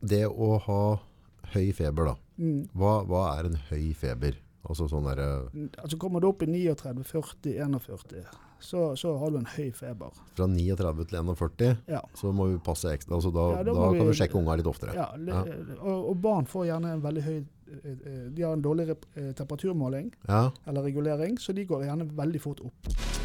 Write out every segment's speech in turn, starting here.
det å ha høy feber, da. Mm. Hva, hva er en høy feber? Altså sånn derre Altså Kommer du opp i 39, 40, 41, så, så har du en høy feber. fra 39 til 41, Ja. så må vi passe ekstra. Altså da, Ja, da, da kan vi- du sjekke unga litt oftere. Ja, ja. Og, og barn får gjerne en veldig høy eh, eh, De har en dårlig eh, temperaturmåling Ja. eller regulering, så de går gjerne veldig fort opp.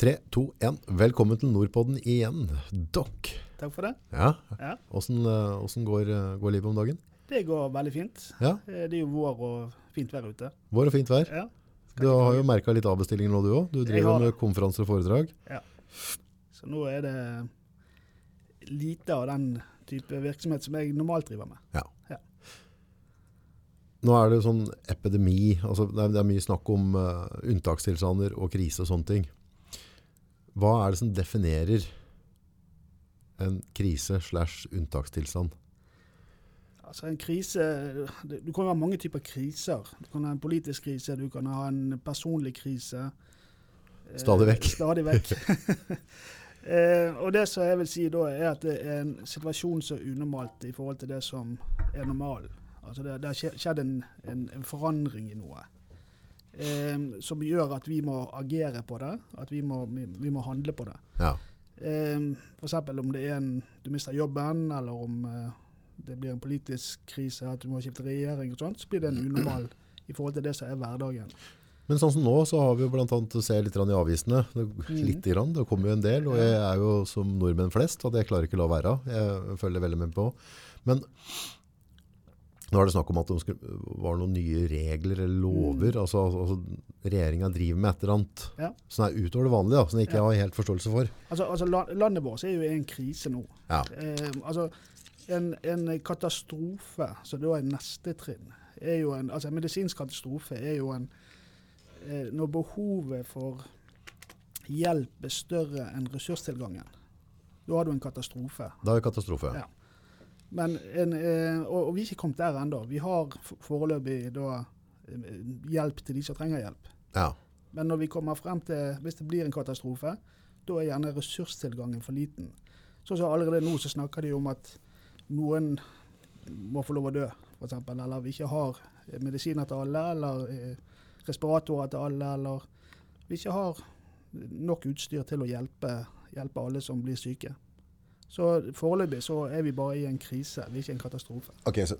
Tre, to, én. Velkommen til Nordpodden igjen. Dokk. Takk for det. Ja. Ja. Åssen eh, går, eh, går livet om dagen? Det går veldig fint. Ja. Eh, Det er jo vår og fint vær ute. Vår og fint vær. Ja. Du har jo merka litt avbestillinger nå, du òg. Du driver har med konferanser og foredrag. Ja. Så nå er det lite av den type virksomhet som jeg normalt driver med. Ja. Nå er det jo sånn epidemi. altså Det er, det er mye snakk om uh, unntakstilstander og krise og sånne ting. Hva er det som definerer en krise slash unntakstilstand? Altså en krise, Du kan ha mange typer kriser. Du kan ha en politisk krise, du kan ha en personlig krise. Eh, Stadig vekk. Stadig vekk. eh, og det som jeg vil si da, er at det er en situasjon som er unormalt i forhold til det som er normalen. Altså det, det har skjedd en, en, en forandring i noe. Eh, som gjør at vi må agere på det. At vi må, vi, vi må handle på det. Ja. Eh, F.eks. om det er en, du mister jobben, eller om eh, det blir en politisk krise, at du må skifte regjering og sånt, så blir det en unormal i forhold til det som er hverdagen. Men sånn som nå, så har vi jo blant annet å se litt i avisene. Mhm. litt grann, det kommer jo en del, og jeg er jo som nordmenn flest, og det klarer ikke å la være. Jeg følger veldig med på. Men nå er det snakk om at det var noen nye regler eller lover. Altså, altså regjeringen driver med et eller annet Ja. som er utover det vanlige, da, som jeg ikke Ja. har helt forståelse for. Altså, altså Landet vårt er jo i en krise nå. Ja. Eh, altså, en, en katastrofe, så da er neste trinn, er jo en, altså en medisinsk katastrofe er jo en eh, Når behovet for hjelp er større enn ressurstilgangen, da har du en katastrofe. Da er det katastrofe. Ja. Men en, eh, og, og vi er ikke kommet der ennå. Vi har foreløpig da eh, hjelp til de som trenger hjelp. Ja. Men når vi kommer frem til, hvis det blir en katastrofe, da er gjerne ressurstilgangen for liten. Sånn som allerede nå så snakker de om at noen må få lov å dø, f.eks. Eller vi ikke har eh, medisiner til alle, eller respiratorer til alle, eller vi ikke har nok utstyr til å hjelpe, hjelpe alle som blir syke. Så foreløpig så er vi bare i en krise, vi er ikke i en katastrofe. Ok, så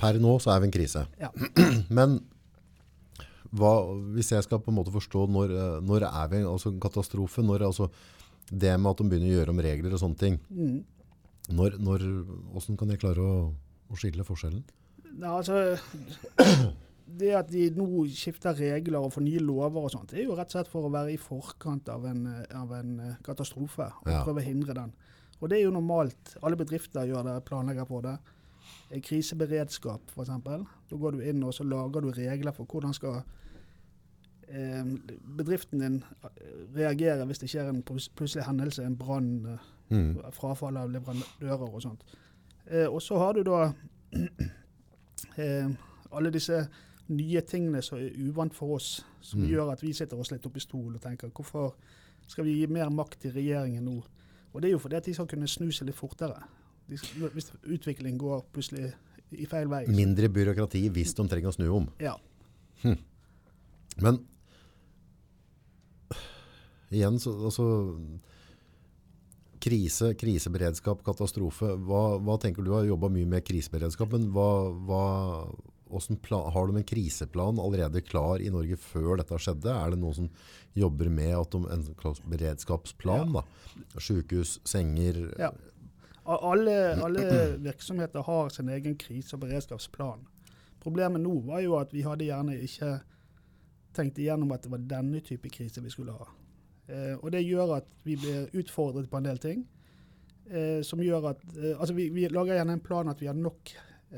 per nå så er vi i en krise. Ja. Men hva, hvis jeg skal på en måte forstå når, eh, når er vi altså en katastrofe, når altså det med at de begynner å gjøre om regler og sånne ting, Mm. når, når, hvordan kan jeg klare å, å skille forskjellen? Ja, altså, det at de nå skifter regler og får nye lover og sånt, det er jo rett og slett for å være i forkant av en, av en eh, katastrofe og Ja. prøve å hindre den. Og det er jo normalt. Alle bedrifter gjør det, planlegger på det. Eh, Kriseberedskap, f.eks. Da går du inn og så lager du regler for hvordan skal eh, bedriften din eh, reagere hvis det skjer en plutselig hendelse, en brann, eh, Mm. frafall av leverandører og sånt. Eh, og så har du da eh, alle disse nye tingene som er uvant for oss, som Mm. gjør at vi sitter oss litt opp i stol og tenker hvorfor skal vi gi mer makt til regjeringen nå? Og det er jo fordi at de skal kunne snu seg litt fortere. Skal- hvis utviklingen går plutselig i feil vei. Mindre byråkrati hvis de trenger å snu om. Ja. Men igjen, så, altså, krise, kriseberedskap, katastrofe. Hva, hva tenker du? Har jobbet mye med kriseberedskap, men hva, hva, hvordan pla- har de en kriseplan allerede klar i Norge før dette skjedde? Er det noen som jobber med at de, en slags beredskapsplan? Da? Sykehus, senger? Ja. Alle, alle virksomheter har sin egen krise- og beredskapsplan. Problemet nå var jo at vi hadde gjerne ikke tenkt igjennom at det var denne type krise vi skulle ha. Eh, og det gjør at vi blir utfordret på en del ting. Eh, som gjør at eh, Altså, vi, vi lager gjerne en plan at vi har nok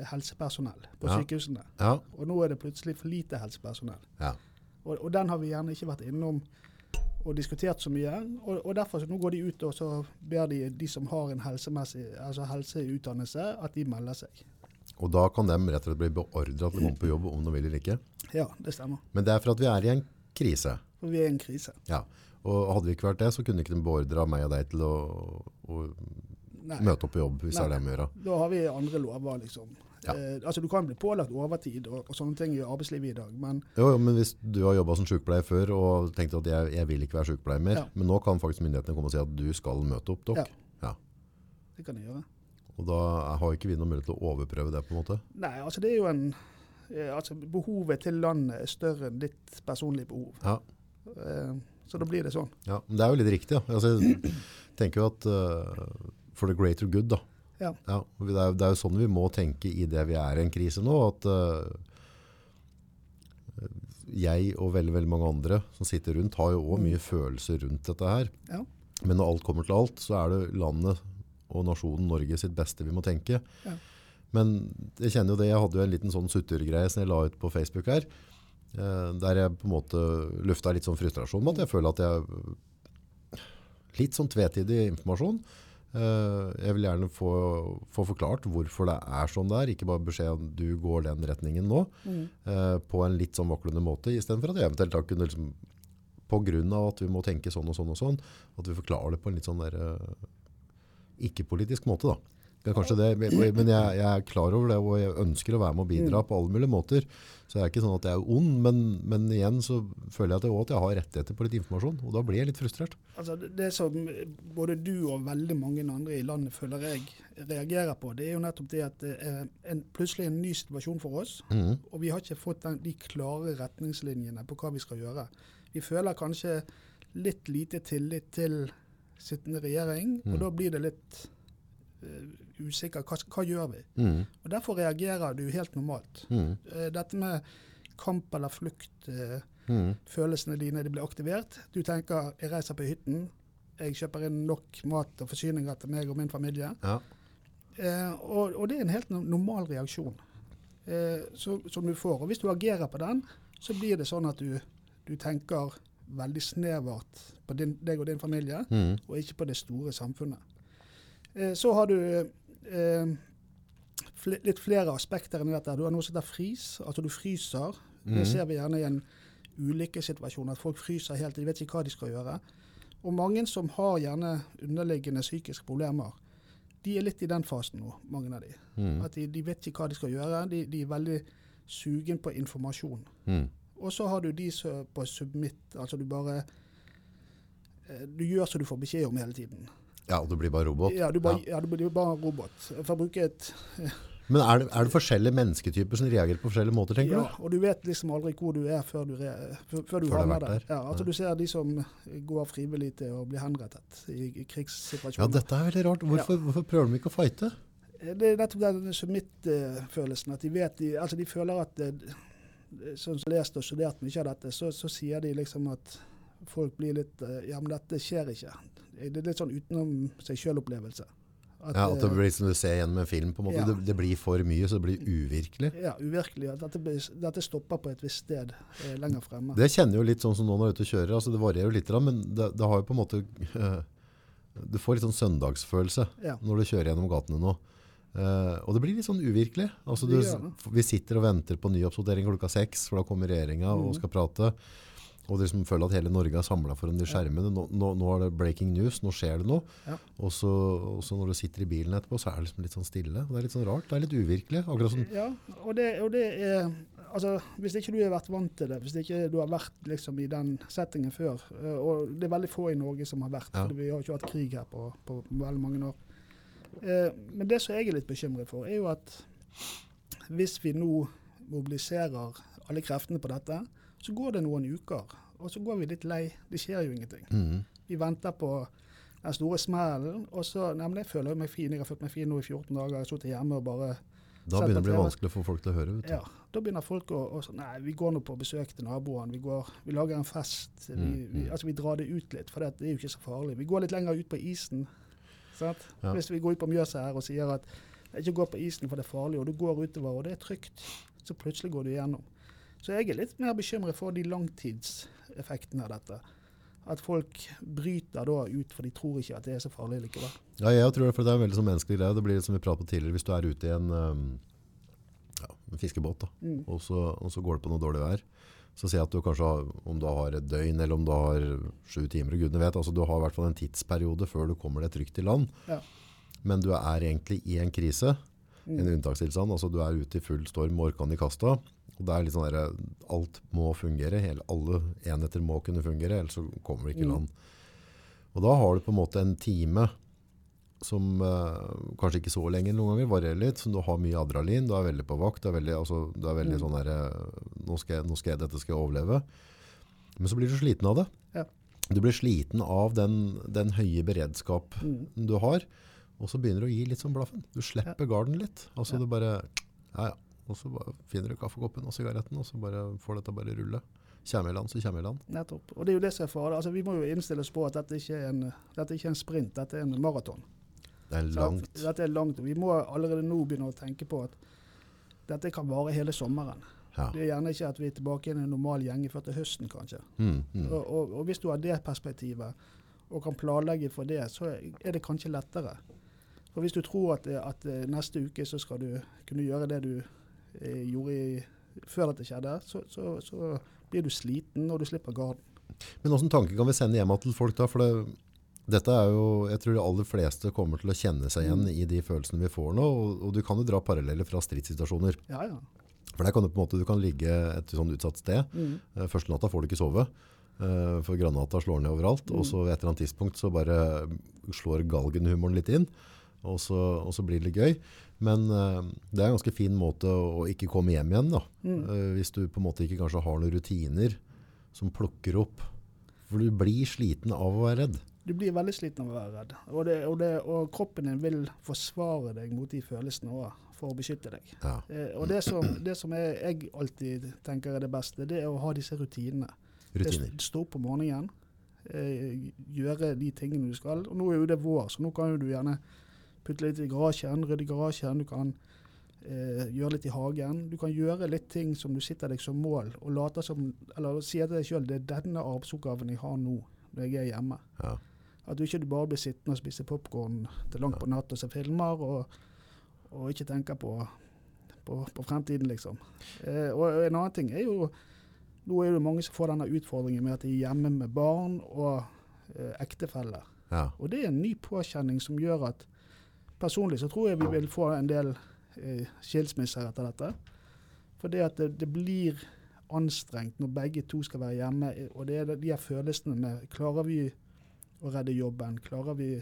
helsepersonell på Ja. sykehusene. Ja, Og nå er det plutselig for lite helsepersonell. ja. Og, og den har vi gjerne ikke vært innom og diskutert så mye. Og, og derfor så nå går de ut og så ber de de som har en altså helseutdannelse, at de melder seg. Og da kan de rett og slett bli beordret til å komme på jobb om de vil eller ikke. Ja, det stemmer. Men det er for at vi er i en krise. For vi er i en krise. Ja. Og hadde vi ikke vært det, så kunne ikke de beordra meg og deg til å, å Nei. møte opp på jobb, hvis det er det vi gjør. Da har vi andre lover, liksom. Ja. Eh, altså Du kan bli pålagt overtid og, og sånne ting i arbeidslivet i dag, men Jo, jo, men hvis du har jobba som sykepleier før og tenkte at jeg, jeg vil ikke være sykepleier mer, Ja. men nå kan faktisk myndighetene komme og si at du skal møte opp, dere. det kan de gjøre. Og da har ikke vi noen mulighet til å overprøve det, på en måte. Nei, altså det er jo en eh, altså Behovet til landet er større enn ditt personlige behov. Ja. Eh, så da blir det sånn. Ja, men det er jo litt riktig. Ja. Altså, jeg tenker jo at uh, for the greater good, da. Ja. Ja, det, er, det er jo sånn vi må tenke i det vi er i en krise nå. At uh, jeg og veldig, veldig mange andre som sitter rundt, har jo òg mye følelser rundt dette her. Ja. Men når alt kommer til alt, så er det landet og nasjonen Norge sitt beste vi må tenke. Ja. Men jeg kjenner jo det, jeg hadde jo en liten sånn suttergreie som jeg la ut på Facebook her. Eh, der jeg på en måte lufta litt sånn frustrasjon med at jeg føler at jeg Litt sånn tvetidig informasjon. Eh, jeg vil gjerne få, få forklart hvorfor det er sånn det er, ikke bare beskjed om du går den retningen nå, Mm. eh, på en litt sånn vaklende måte, istedenfor at jeg eventuelt da kunne liksom, av at vi må tenke sånn og sånn og sånn, at vi forklarer det på en litt sånn der, eh, ikke-politisk måte da. Er kanskje det, men jeg, jeg er klar over det, og jeg ønsker å være med og bidra på alle mulige måter. Så det er ikke sånn at jeg er ond, men, men igjen så føler jeg at jeg, også at jeg har rettigheter på litt informasjon, og da blir jeg litt frustrert. Altså det, som både du og veldig mange andre i landet føler jeg reagerer på, det er jo nettopp det at det er en, plutselig en ny situasjon for oss. Mm. Og vi har ikke fått den, de klare retningslinjene på hva vi skal gjøre. Vi føler kanskje litt lite tillit til sittende regjering, Mm. og da blir det litt eh, usikker. Hva, hva gjør vi? Mm. Og Derfor reagerer du helt normalt. Mhm. Eh, dette med kamp eller flukt, eh, Mhm. følelsene dine de blir aktivert. Du tenker 'jeg reiser på hytten', jeg kjøper inn nok mat og forsyninger til meg og min familie. Ja. Eh, og, og det er en helt normal reaksjon eh, så, som du får. Og hvis du agerer på den, så blir det sånn at du, du tenker veldig snevert på din, deg og din familie, Mhm. og ikke på det store samfunnet. Eh, så har du eh, fl litt flere aspekter enn dette. Du har noe som heter frys, altså du fryser. Det Mhm. ser vi gjerne i en ulykkessituasjon, at folk fryser helt, de vet ikke hva de skal gjøre. Og mange som har gjerne underliggende psykiske problemer, de er litt i den fasen nå, mange av de. Mm. At de, de vet ikke hva de skal gjøre, de, de er veldig sugen på informasjon. Mm. Og så har du de som på submit, altså du bare eh, Du gjør som du får beskjed om hele tiden. Ja, du blir bare robot. Ja, du, bare, ja. du blir bare robot. For å bruke et Men er det, er det forskjellige mennesketyper som reagerer på forskjellige måter, tenker Ja, du? og du vet liksom aldri hvor du er før du, re, før, før du havner der. Ja, altså Ja. Du ser de som går frivillig til å bli henrettet i, i Ja, dette er veldig rart. Hvorfor, hvorfor prøver de ikke å fighte? Det er nettopp den submit-følelsen. At de vet de, altså de føler at eh, Sånn som lest og studert mye av dette, så, så sier de liksom at folk blir litt eh, Ja, men dette skjer ikke. Det er litt sånn utenom seg sjøl-opplevelse. Ja, At det blir som du ser gjennom en film. på en måte. Ja. Det, det blir for mye, så det blir uvirkelig. Ja, uvirkelig. At dette, blir- dette stopper på et visst sted eh, lenger fremme. Det kjenner jo litt sånn som nå når du er ute og kjører. altså Det varierer jo litt, men det, det har jo på en måte Du får litt sånn søndagsfølelse Ja. når du kjører gjennom gatene nå. Eh, og det blir litt sånn uvirkelig. Altså du, vi sitter og venter på nyoppdatering klokka seks, for da kommer regjeringa og Mhm. skal prate. Og de som føler at hele Norge er samla foran de skjermene. Nå, nå, nå er det breaking news, nå skjer det noe. Ja. Og, så, når du sitter i bilen etterpå, så er det liksom litt sånn stille. Det er litt sånn rart. Det er litt uvirkelig. Akkurat sånn. Ja, og det, og det er Altså, hvis ikke du har vært vant til det, hvis ikke du har vært liksom i den settingen før eh, Og det er veldig få i Norge som har vært, Ja. vi har ikke hatt krig her på, på veldig mange år. Eh, men det som jeg er litt bekymret for, er jo at hvis vi nå mobiliserer alle kreftene på dette, så går det noen uker, og så går vi litt lei. Det skjer jo ingenting. Mm. Vi venter på den store smellen, og så Nei, men jeg føler meg fin. Jeg har følt meg fin nå i 14 dager. Jeg har sittet hjemme og bare Da begynner det å bli vanskelig få folk til å høre. Vet du. Ja, da begynner folk å, å sånn, Nei, vi går nå på besøk til naboene. Vi, går, vi lager en fest. Vi, Mm, vi, mm. altså, vi drar det ut litt, for det, det er jo ikke så farlig. Vi går litt lenger ut på isen. Ja. Hvis vi går ut på Mjøsa her og sier at ikke gå på isen for det er farlig, og du går utover og det er trygt, så plutselig går du igjennom. Så jeg er litt mer bekymret for de langtidseffektene av dette. At folk bryter da ut, for de tror ikke at det er så farlig likevel. Ja, jeg tror det, for det er en veldig sånn menneskelig greie. Det blir litt som vi pratet på tidligere, hvis du er ute i en, um, ja, en fiskebåt, da, Mm. og, så, og så går det på noe dårlig vær, Så si at du kanskje har, om du har et døgn eller om du har sju timer, og gudene vet. Altså du har i hvert fall en tidsperiode før du kommer deg trygt i land. Ja. Men du er egentlig i en krise, en Mm. unntakstilstand. Altså du er ute i full storm, orkan i kasta. Og det er litt sånn der, alt må fungere, hele, alle enheter må kunne fungere, ellers så kommer vi ikke i Mm. land. Og da har du på en måte en time som eh, kanskje ikke så lenge noen ganger, varierer litt, som du har mye adrenalin, du er veldig på vakt, du er veldig, altså, du er veldig Mm. sånn der, eh, nå nå skal jeg, dette skal jeg overleve. Men så blir du sliten av det. Ja. Du blir sliten av den, den høye beredskap Mm. du har, og så begynner du å gi litt sånn blaffen. Du slipper garden litt. Altså Ja. du bare, ja ja, og så finner du kaffekoppen og sigaretten, og så bare får dette bare rulle. Kjem i land, så kommer i land. Nettopp. Og det er jo det som er farlig. Altså, vi må jo innstille oss på at dette ikke er en, dette ikke er en sprint, dette er en maraton. Det er langt. langt. Dette er langt. Vi må allerede nå begynne å tenke på at dette kan vare hele sommeren. Ja. Det er gjerne ikke at vi er tilbake i en normal gjeng før til høsten, kanskje. Mm, mm. Og, og, og hvis du har det perspektivet, og kan planlegge for det, så er det kanskje lettere. For hvis du tror at, at neste uke så skal du kunne gjøre det du eh, gjorde i, før dette skjedde, så, så, så blir du sliten, og du slipper garden. Men hvilken tanke kan vi sende hjem til folk da? For det, dette er jo, jeg tror de aller fleste kommer til å kjenne seg igjen Mm. i de følelsene vi får nå, og, og du kan jo dra paralleller fra stridssituasjoner. Ja, ja. For der kan du på en måte, du kan ligge et sånn utsatt sted. Mm. Eh, Første natta får du ikke sove, eh, for granata slår ned overalt, Mm. og så et eller annet tidspunkt så bare slår galgenhumoren litt inn, og så, og så blir det litt gøy. Men uh, det er en ganske fin måte å, ikke komme hjem igjen da. Mm. Uh, hvis du på en måte ikke kanskje har noen rutiner som plukker opp. For du blir sliten av å være redd. Du blir veldig sliten av å være redd. Og, det, og, det, og kroppen din vil forsvare deg mot de følelsene òg, for å beskytte deg. Ja. Uh, og det som, det som jeg, jeg alltid tenker er det beste, det er å ha disse rutinene. Rutiner. Stå opp om morgenen, gjøre de tingene du skal. Og nå er jo det vår, så nå kan jo du gjerne putte litt i garasjen, rydde garasjen. Du kan eh, gjøre litt i hagen. Du kan gjøre litt ting som du sitter deg som mål, og late som, eller sier til deg sjøl det er denne arbeidsoppgaven jeg har nå, når jeg er hjemme. Ja. At du ikke bare blir sittende og spise popkorn til langt på natt og se filmer, og, og ikke tenke på, på, på fremtiden, liksom. Eh, og en annen ting er jo Nå er det mange som får denne utfordringen med at de er hjemme med barn og eh, ektefeller. Ja. Og det er en ny påkjenning som gjør at Personlig så tror jeg vi vil få en del eh, skilsmisser etter dette. For det at det, det blir anstrengt når begge to skal være hjemme. eh, Og det er de her følelsene med Klarer vi å redde jobben? Klarer vi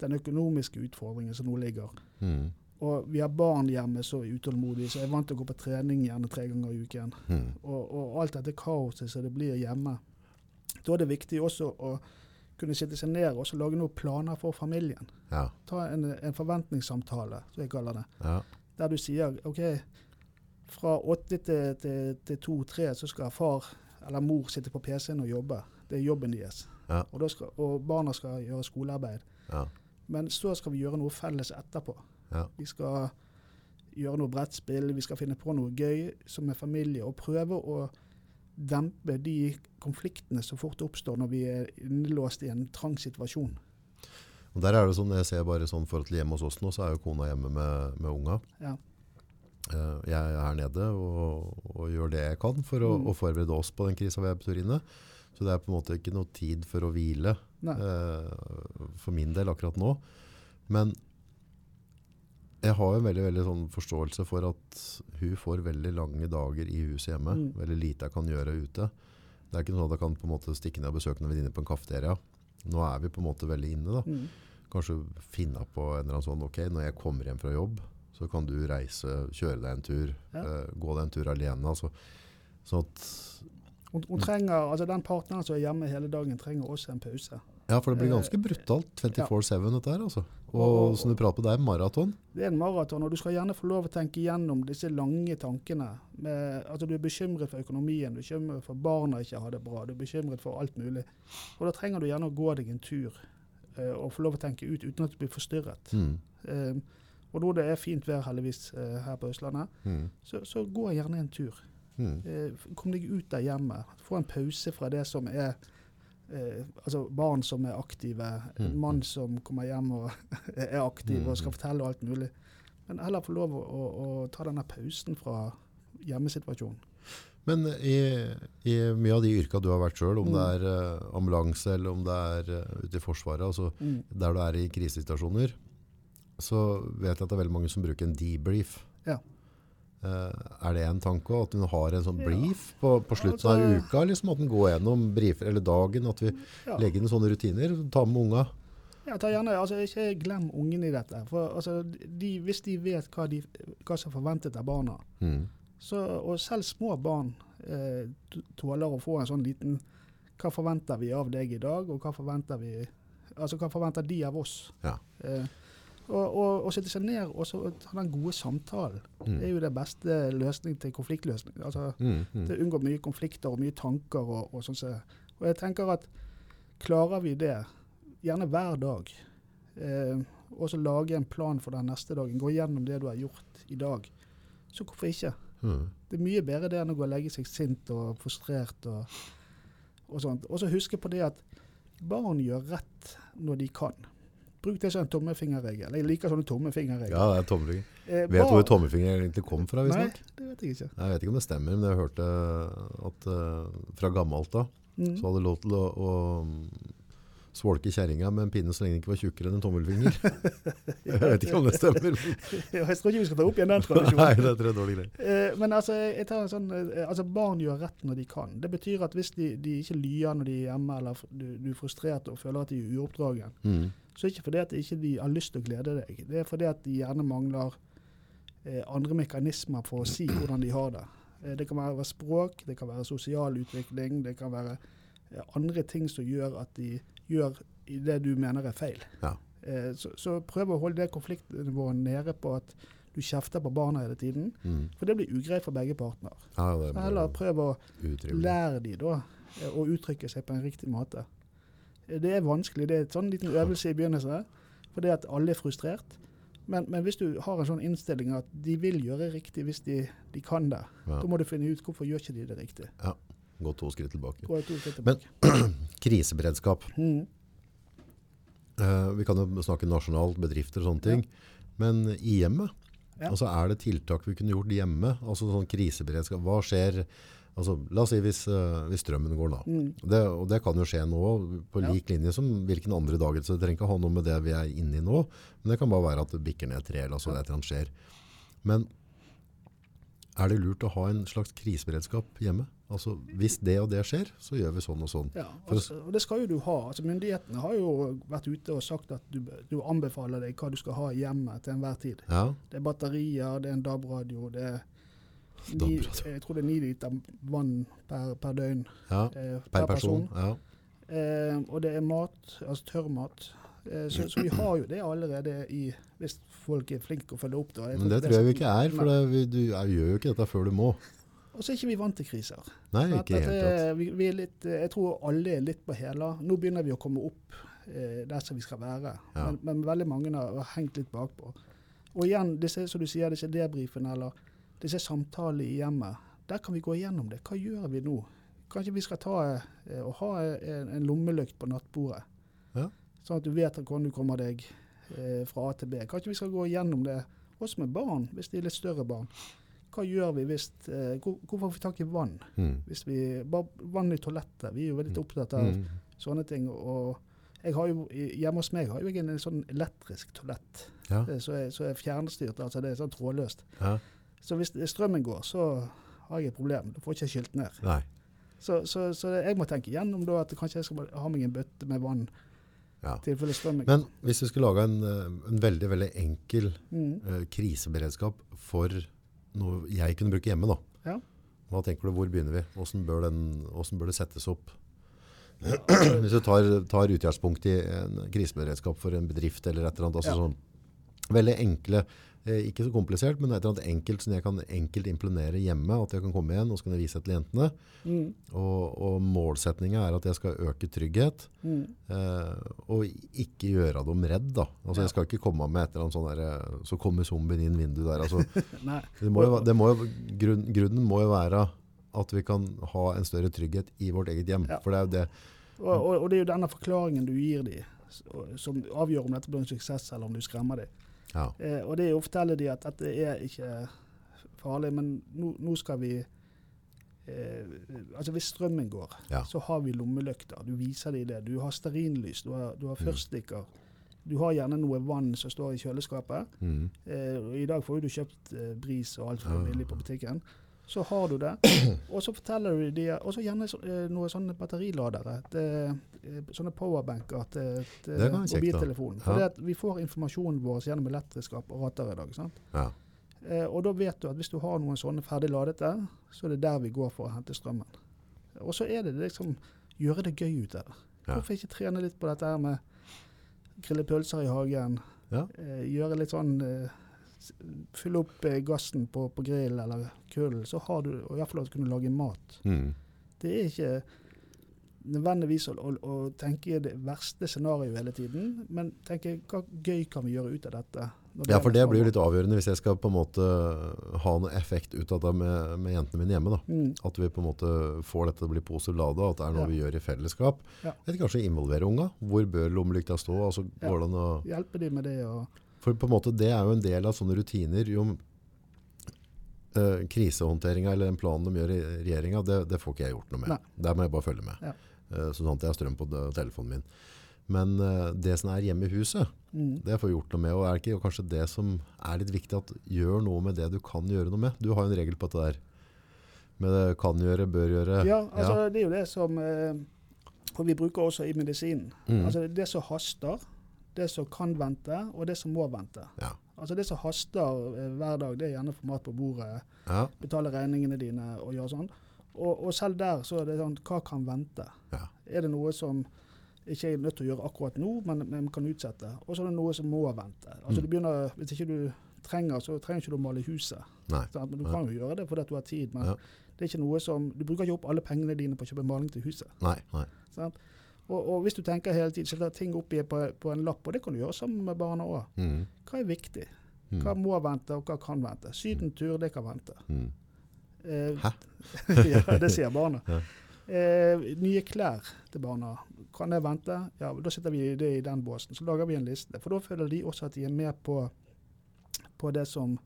den økonomiske utfordringen som nå ligger? Mm. Og vi har barn hjemme så utålmodige, så jeg er vant til å gå på trening gjerne tre ganger i uken. Mm. Og, og alt dette kaoset som det blir hjemme. Da er det viktig også å kunne sitte seg ned og lage noen planer for familien. Ja. Ta en, en forventningssamtale, som jeg kaller det. Ja. Der du sier OK, fra åtte til, til, til to-tre så skal far eller mor sitte på PC-en og jobbe. Det er jobben deres. Ja. Og, skal, og barna skal gjøre skolearbeid. Ja. Men så skal vi gjøre noe felles etterpå. Ja. Vi skal gjøre noe brettspill, vi skal finne på noe gøy som er familie, og prøve å dempe de konfliktene som fort oppstår når vi er innelåst i en trang situasjon. Og der er det sånn, jeg ser bare sånn forhold til hjemme hos oss nå, så er jo kona hjemme med, med unga. Ja. Eh, jeg er her nede og, og gjør det jeg kan for å, Mm. forberede oss på den krisa vi er på tur inne. Så det er på en måte ikke noe tid for å hvile eh, for min del akkurat nå. Men jeg har jo en veldig, veldig sånn forståelse for at hun får veldig lange dager i huset hjemme. Mm. Veldig lite jeg kan gjøre ute. Det er ikke noe at jeg kan på en måte stikke ned og besøke en venninne på en kafeteria. Nå er vi på en måte veldig inne da. Mm. Kanskje finne på en eller annen sånn, ok, når jeg kommer hjem fra jobb, så kan du reise, kjøre deg en tur, Ja. eh, gå deg en tur alene. Altså, sånn at, Hun, hun trenger, altså Den partneren som er hjemme hele dagen, trenger også en pause. Ja, for det blir Eh, ganske brutalt 24-7 dette her, altså. Og, Og- som du prater på, det er maraton. Det er en maraton, og du skal gjerne få lov å tenke gjennom disse lange tankene. Med, altså Du er bekymret for økonomien, du er bekymret for barna ikke har det bra, du er bekymret for alt mulig. Og Da trenger du gjerne å gå deg en tur eh, og få lov å tenke ut uten at du blir forstyrret. Mm. Eh, og når det er fint vær heldigvis eh, her på Østlandet, Mm. så, så gå gjerne en tur. Mm. Eh, kom deg ut der hjemme. Få en pause fra det som er eh, altså barn som er aktive, en Mm. mann som kommer hjem og er aktiv og skal fortelle og alt mulig. Men heller få lov å, å, å ta denne pausen fra hjemmesituasjonen. Men i, i mye av de yrka du har vært sjøl, om Mm. det er eh, ambulanse eller om det er uh, ute i Forsvaret, altså Mm. der du er i krisesituasjoner, så vet jeg at det er veldig mange som bruker en debrief. Ja. Eh, er det en tanke at hun har en sånn brief på, på slutten av uka? Liksom, at den går gjennom briefer eller dagen, at vi legger inn sånne rutiner, ta med unga. Ja, ta gjerne, altså Ikke glem ungene i dette. For altså, de, Hvis de vet hva, de, hva som er forventet av barna, Mm. så, og selv små barn eh, tåler å få en sånn liten Hva forventer vi av deg i dag, og hva forventer vi Altså hva forventer de av oss? Ja. Eh, og, og sette seg ned og så ta den gode samtalen. Det er Mm. jo det beste løsning til konfliktløsning. Altså, Mm. Mm. Det unngår mye konflikter og mye tanker og, og sånn. så- Og jeg tenker at klarer vi det, gjerne hver dag, eh, og så lage en plan for den neste dagen, gå gjennom det du har gjort i dag, så hvorfor ikke? Mm. Det er mye bedre det enn å gå og legge seg sint og frustrert og, og sånt. Og så huske på det at barn gjør rett når de kan. Bruk det som en tommefingerregel. Jeg liker sånne tommefingerregler. Ja, det er tommefinger. Eh, Vet du hvor tommefinger egentlig kom fra? Nei, visstnok? det vet jeg ikke. Jeg vet ikke om det stemmer, men jeg hørte at uh, fra gammelt av Mm. så hadde lov til å, å svolke kjerringa med en pinne så lenge den ikke var tjukkere enn en tommelfinger. jeg vet ikke om det stemmer. jeg tror ikke vi skal ta opp igjen den tradisjonen. Nei, det tror jeg er dårlig greie. Eh, men altså, jeg tar en sånn, eh, altså, barn gjør rett når de kan. Det betyr at hvis de, de ikke lyer når de er hjemme, eller du, du er frustrert og føler at de er uoppdragen, Mm. så er det ikke fordi at de ikke har lyst til å glede deg. Det er fordi at de gjerne mangler eh, andre mekanismer for å si hvordan de har det. Eh, det kan være språk, det kan være sosial utvikling, det kan være eh, andre ting som gjør at de gjør det du mener er feil. Ja. Eh, så, så prøv å holde det konfliktnivået nede på at du kjefter på barna hele tiden. Mm. For det blir ugreit for begge partner. Ja, Så heller prøv å utrivelig. lære de da eh, å uttrykke seg på en riktig måte. Eh, Det er vanskelig. Det er en sånn liten øvelse i begynnelsen, fordi at alle er frustrert. Men, men hvis du har en sånn innstilling at de vil gjøre riktig hvis de, de kan det, Ja. da må du finne ut hvorfor gjør ikke de det riktig. Gå to skritt tilbake. To skritt Men- Kriseberedskap. Mm. uh, vi kan jo snakke nasjonalt, bedrifter og sånne ting. Men i hjemmet, Ja. altså er det tiltak vi kunne gjort hjemme? Altså sånn kriseberedskap. Hva skjer? Altså, la oss si hvis, uh, hvis strømmen går da. Mm. Det, og det kan jo skje nå, på Ja. lik linje som hvilken andre dag. Så det trenger ikke å ha noe med det vi er inne i nå. Men det kan bare være at det bikker ned et tre, eller altså et eller annet skjer. Men er det lurt å ha en slags kriseberedskap hjemme? Altså, hvis det og det skjer, så gjør vi sånn og sånn. Ja, altså, og det skal jo du ha. Altså, myndighetene har jo vært ute og sagt at du, du anbefaler deg hva du skal ha hjemme til enhver tid. Ja, Det er batterier, det er en DAB-radio, det er ni, jeg tror det er ni liter vann per, per døgn ja. eh, Per person. Ja. Eh, og det er mat, altså tørrmat. Eh, så, så vi har jo det allerede i Hvis folk er flinke å følge opp Da. Men det tror jeg vi ikke er, for det, vi, du jeg, gjør jo ikke dette før du må. Og så er ikke vi vant til kriser. Nei, Så at ikke helt er- Vi, vi er litt, eh, jeg tror alle er litt på hæla. Nå begynner vi å komme opp eh, der som vi skal være. Ja. Men, men veldig mange har har hengt litt bakpå. Og igjen, disse, som du sier, disse debrifene eller disse samtalene i hjemmet, der kan vi gå igjennom det. Hva gjør vi nå? Kanskje vi skal ta eh, og ha en, en lommelykt på nattbordet. Ja. Sånn at du vet hvordan du kommer deg eh, fra A til B. Kanskje vi skal gå gjennom det også med barn, hvis de er litt større barn. Hva gjør vi hvis eh, hvor, Hvorfor får vi tak i vann? Mm. Hvis vi, bare vann i toalettet. Vi er jo veldig opptatt av Mm. sånne ting. Og jeg har jo, hjemme hos meg har jo jeg en sånn elektrisk toalett Ja. eh, som er, er fjernstyrt. altså Det er sånn trådløst. ja. Så hvis strømmen går, så har jeg et problem. Da får jeg ikke skylt ned. Nei. Så, så, så jeg må tenke gjennom da at kanskje jeg skal ha meg en bøtte med vann Ja. tilfelle. Men hvis vi skulle lage en, eh, en veldig, veldig enkel Mm. uh, kriseberedskap for noe jeg kunne bruke hjemme, da. Ja. Hva tenker du, hvor begynner vi? Hvordan bør, den, hvordan bør det settes opp? Hvis du tar, tar utgangspunkt i en kriseberedskap for en bedrift eller et eller annet, altså Ja. sånn veldig enkle, ikke så komplisert, men et eller annet enkelt som jeg kan enkelt implementere hjemme, at jeg kan komme igjen og så kan jeg vise til jentene. Mm. Og, og målsetningen er at jeg skal øke trygghet, Mm. eh, og ikke gjøre dem redd da. Altså Ja. jeg skal ikke komme med et eller annet sånn der, eh, så kommer zombien inn vinduet der. Altså, det må jo, det må jo, grunn, grunnen må jo være at vi kan ha en større trygghet i vårt eget hjem. Ja. For det er jo det. Og, og, og det er jo denne forklaringen du gir dem, som avgjør om dette blir en suksess eller om du skremmer dem. Ja. Eh, og det forteller de at, at det er ikke farlig, men nå, nå skal vi eh, altså Hvis strømmen går, Ja. så har vi lommelykter. Du viser dem det. Du har stearinlys, du har, du har Mm. Du har gjerne noe vann som står i kjøleskapet. Mm. Eh, I dag får du kjøpt eh, bris og alt for Ja. billig på butikken. Så har du det. Og så forteller du de Og så gjerne så, eh, noen sånne batteriladere. Til, eh, sånne powerbanker til, mobiltelefonen. For Ja. vi får informasjonen vår gjennom elektriske apparater i dag. sant? Ja. Eh, og da vet du at hvis du har noen sånne ferdig ladete, så er det der vi går for å hente strømmen. Og så er det liksom gjøre det gøy ut av det. Hvorfor ikke trene litt på dette her med grille pølser i hagen? Ja. Eh, gjøre litt sånn eh, Fylle opp eh, gassen på, på grill eller kull, så har du i hvert fall å kunne lage mat. Mm. Det er ikke nødvendigvis å, å, å tenke det verste scenarioet hele tiden, men tenke hva gøy kan vi gjøre ut av dette? Ja, for det blir jo litt avgjørende hvis jeg skal på en måte ha noe effekt ut av det med, med jentene mine hjemme. da. Mm. At vi på en måte får dette til å bli positivt lada, at det er noe Ja. vi gjør i fellesskap. Ja. Eller kanskje involvere unga. Hvor bør lommelykta stå? Altså, Ja. det an å... Hjelpe de med det og For på en måte, det er jo en del av sånne rutiner. Jo, eh, krisehåndteringa eller den planen de gjør i regjeringa, det, det får ikke jeg gjort noe med. Nei. Der må jeg bare følge med. Ja. Uh, sånn at jeg har strøm på telefonen min. Men uh, det som er hjemme i huset, mm. det får jeg gjort noe med. Og er det ikke kanskje det som er litt viktig, at gjør noe med det du kan gjøre noe med? Du har jo en regel på dette der. Med det kan gjøre, bør gjøre. Ja, altså det er jo det som uh, Og vi bruker også i medisinen. Mm. Altså det som haster, det som kan vente, og det som må vente. Ja. Altså Det som haster eh, hver dag, det er gjerne få mat på bordet, Ja. betale regningene dine og gjøre sånn. Og, og selv der så er det sånn Hva kan vente? Ja. Er det noe som ikke er nødt til å gjøre akkurat nå, men, men kan utsette? Og så er det noe som må vente. Altså Mm. du begynner, Hvis ikke du trenger, så trenger ikke du å male huset. Nei. Sant? Men du kan jo gjøre det fordi at du har tid. Men det er ikke noe som, du bruker ikke opp alle pengene dine på å kjøpe maling til huset. Nei. nei. Sant? Og, og hvis du tenker hele tiden, så ting opp på, på en lapp, og det kan du gjøre sammen med barna òg. Mm. Hva er viktig? Mm. Hva må vente, og hva kan vente? Sydentur, det kan vente. Mm. Eh, Hæ? ja, det sier barna. Ja. Eh, nye klær til barna, kan det vente? Ja, Da setter vi det i den båsen. Så lager vi en liste. For da føler de også at de er med på, på det som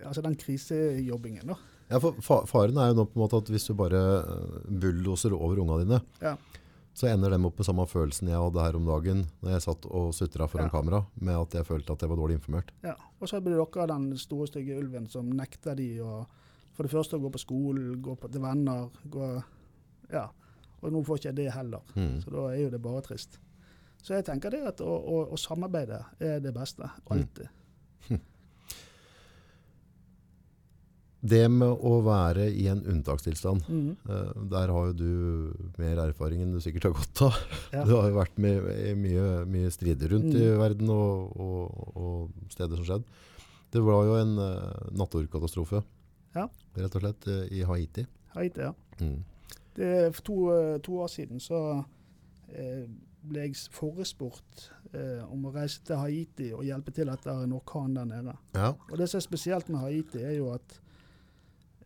Altså den krisejobbingen, da. Ja, for fa Faren er jo nå på en måte at hvis du bare uh, bulldoser over ungene dine, Ja. Så ender de opp med samme følelsen jeg hadde her om dagen når jeg satt og sutra foran Ja. kamera, med at jeg følte at jeg var dårlig informert. Ja. Og så blir dere den store, stygge ulven som nekter de å for det første å gå på skolen, gå på, til venner. gå, ja. Og nå får ikke jeg det heller. Mm. Så da er jo det bare trist. Så jeg tenker det at å, å, å samarbeide er det beste. Mm. Det med å være i en unntakstilstand, mm. eh, der har jo du mer erfaring enn du sikkert har godt av. Ja. Du har jo vært med i mye, mye strider rundt i Mm. verden og, og, og steder som skjedde. Det var jo en uh, naturkatastrofe, Ja. rett og slett, eh, i Haiti. Haiti, ja. Mm. Det, for to, eh, to år siden så eh, ble jeg forespurt eh, om å reise til Haiti og hjelpe til etter en orkan der nede. Ja. Og det som er spesielt med Haiti, er jo at eh,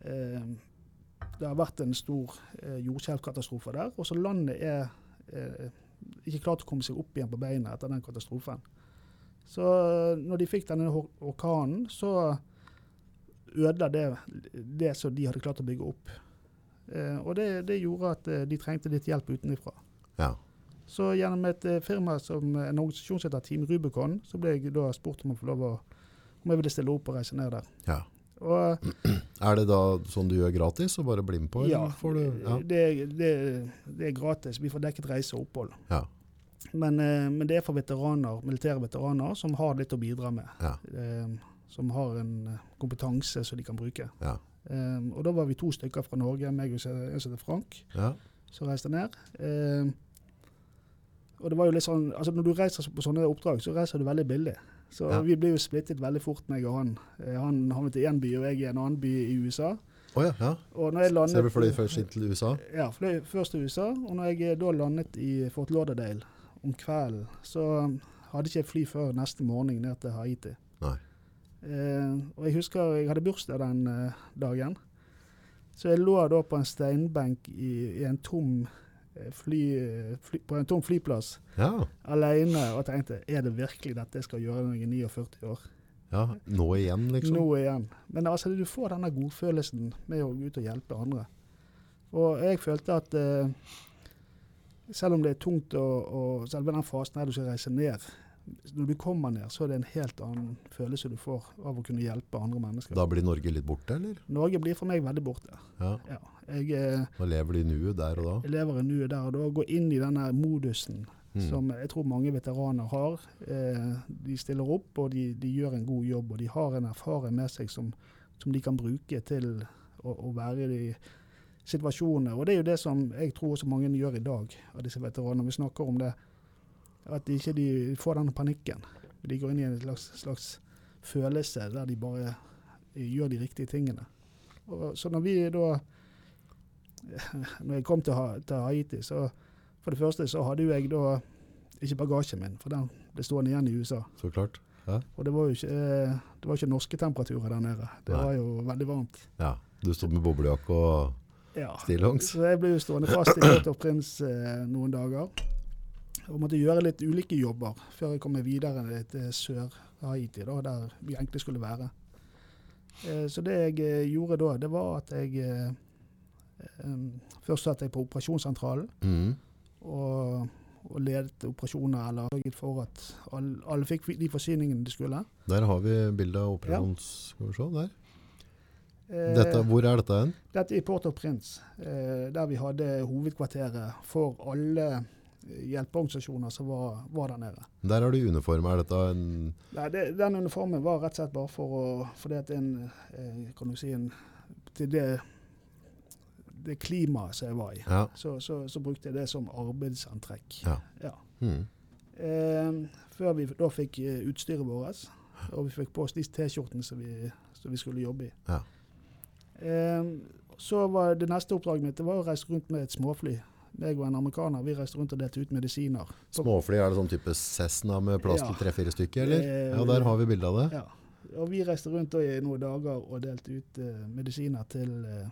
det har vært en stor eh, jordskjelvkatastrofe der. Og så landet er eh, ikke klart å komme seg opp igjen på beina etter den katastrofen. Så eh, når de fikk denne orkanen, så ødela det det som de hadde klart å bygge opp. Eh, og det, det gjorde at eh, de trengte litt hjelp utenfra. ja. Så gjennom et eh, firma som en organisasjon som heter Team Rubicon, så ble jeg da spurt om å få lov å om jeg ville stille opp og reise ned der. ja. Og Er det da sånn du gjør gratis, og bare bli med på? ja, får du, ja. Det, det, det er gratis. Vi får dekket reise og opphold. Ja. Men, eh, men det er for veteraner, militære veteraner som har litt å bidra med. Ja. Eh, som har en eh, kompetanse som de kan bruke. Ja. Og da var vi to stykker fra Norge, meg og en som heter Frank, ja. som reiste ned. Og det var jo litt sånn, altså Når du reiser på sånne oppdrag, så reiser du veldig billig. Så Ja. vi ble jo splittet veldig fort, meg og han. Eh, han havnet i én by, og jeg i en annen by i USA. Oh, ja, ja. Og når jeg landet, Så dere fløy først inn til USA? Ja, fløy først til USA. Og når jeg eh, da landet i Fort Lauderdale om kvelden, så hadde ikke jeg fly før neste morgen ned til Haiti. Nei. Eh, og jeg husker jeg hadde bursdag den eh, dagen. Så jeg lå da på en steinbenk i, i en tom fly, fly, på en tom flyplass Ja. alene og tenkte er det virkelig dette jeg skal gjøre når jeg er 49 år? ja. Nå igjen, liksom? Nå igjen. Men altså, du får denne godfølelsen med å gå ut og hjelpe andre. Og jeg følte at eh, selv om det er tungt, og, og selve den fasen her du skal reise ned Når du kommer ned, så er det en helt annen følelse du får av å kunne hjelpe andre mennesker. Da blir Norge litt borte, eller? Norge blir for meg veldig borte. Ja. Ja. Jeg, eh, Da lever de i nuet der og da? jeg lever i nuet der og da. Gå inn i denne modusen Mm. som jeg tror mange veteraner har. Eh, de stiller opp, og de, de gjør en god jobb. Og de har en erfaring med seg som, som de kan bruke til å, å være i de situasjonene. Og det er jo det som jeg tror også mange gjør i dag, av disse veteranene. Vi snakker om det. At de ikke de får den panikken. De går inn i en slags, slags følelse der de bare gjør de riktige tingene. Og, så når vi da Når jeg kom til, til Haiti, så for det første så hadde jo jeg da ikke bagasjen min, for den ble stående igjen i USA. Så klart. Og det var jo ikke, eh, det var ikke norske temperaturer der nede. Det Nei. var jo veldig varmt. Ja. Du stod med boblejakke og Ja. stillongs? Så jeg ble jo stående fast i Port-au-Prince eh, noen dager. Og måtte gjøre litt ulike jobber før jeg kom meg videre til Sør-Haiti, der vi egentlig skulle være. Eh, så det jeg eh, gjorde da, det var at jeg Først satt jeg på operasjonssentralen Mm. og, og ledet operasjoner, eller sørget for at alle, alle fikk de forsyningene de skulle. Der har vi bilde av operasjons... Skal vi se, der. Eh, Dette, hvor er dette hen? Dette er i Port-au-Prince, eh, der vi hadde hovedkvarteret for alle eh, hjelpeorganisasjoner som var, var der nede. Der har du uniform. Er dette en Nei, det, den uniformen var rett og slett bare for å fordi at en, kan du si en, Til det, det klimaet som jeg var i, Ja. så, så, så brukte jeg det som arbeidsantrekk. Ja. Ja. Mm. Eh, før vi da fikk eh, utstyret vårt, og vi fikk på oss de T-skjortene som, vi- som vi skulle jobbe i. Ja. Eh, så var det neste oppdraget mitt det var å reise rundt med et småfly. Jeg og en amerikaner vi reiste rundt og delte ut medisiner. Småfly, er det sånn type Cessna med plass til tre-fire stykker, eller? Eh, Ja, der har vi bilde av det. Ja. Og vi reiste rundt i noen dager og delte ut eh, medisiner til eh,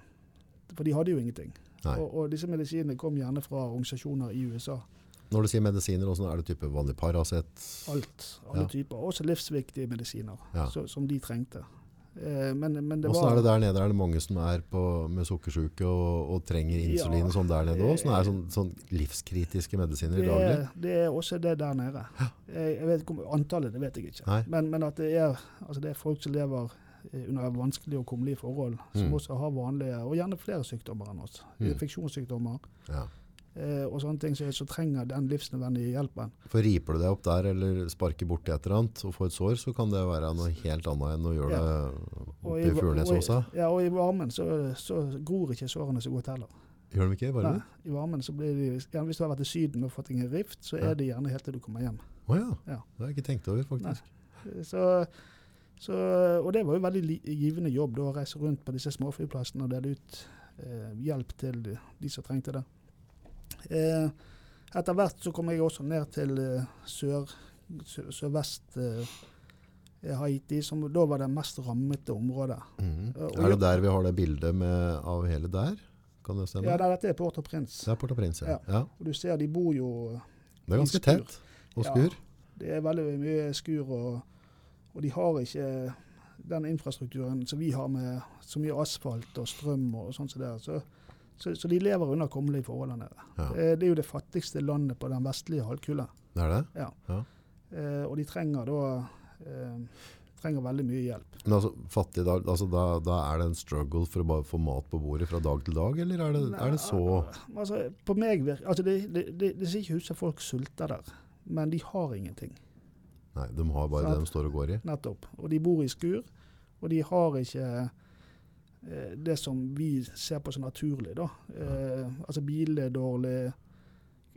For de hadde jo ingenting. Og, og disse medisinene kom gjerne fra organisasjoner i USA. Når du sier medisiner, hvordan er det type vanlig Paracet? Alt. Alle Ja. typer. Også livsviktige medisiner Ja. så, som de trengte. Eh, men, men det Hvordan er det der nede? Er det mange som er på, med sukkersyke og, og trenger insulin Ja. og sånn der nede òg? Sånn er sånn, sånn livskritiske medisiner i det, daglig? det er også det der nede. Jeg, jeg vet Antallet det vet jeg ikke. Men, men at det er, altså det er folk som lever eh, under vanskelige og kummerlige forhold, som Mm. også har vanlige, og gjerne flere sykdommer enn oss. Mm. Infeksjonssykdommer Ja. eh, og sånne ting som så trenger den livsnødvendige hjelpen. For riper du deg opp der eller sparker borti et eller annet og får et sår, så kan det være noe helt annet enn å gjøre Ja. det Og oppe i- i Furnesåsa. Ja, og i varmen så, så gror ikke sårene så godt heller. Gjør de ikke? Varme? Nei, I varmen så blir de, gjerne Hvis du har vært i Syden og fått en rift, så Ja. er det gjerne helt til du kommer hjem. Å ja. Ja. Det har jeg ikke tenkt over, faktisk. Så, så, og det var jo veldig givende jobb da, å reise rundt på disse småflyplassene og dele ut eh, hjelp til de, de som trengte det. Eh, etter hvert så kom jeg også ned til eh, sør, sør, sørvest eh, Haiti, som da var det mest rammete området. Mm. Er det der vi har det bildet med, av hele der? Kan det stemme? Ja, det, dette er Port-au-Prince. Det er Port-au-Prince, ja. ja. Og du ser de bor jo Det er ganske tett og skur. Ja. Det er veldig mye skur, og, og de har ikke den infrastrukturen som vi har med så mye asfalt og strøm og sånn som det. er. Så, så, så de lever under kummerlige forhold der nede. Ja. Det, det er jo det fattigste landet på den vestlige halvkule. Det er det? Eh, og de trenger da eh, trenger veldig mye hjelp. Men altså, fattig, da, altså, da, da er det en struggle for å bare få mat på bordet fra dag til dag, eller er det, er det så Altså, på meg virker altså Det, det, det, det ser ikke ut som folk sulter der, men de har ingenting. Nei, de har bare det de står og går i. Nettopp. Og de bor i skur, og de har ikke eh, det som vi ser på som naturlig. da. Eh, altså Bilen er dårlig,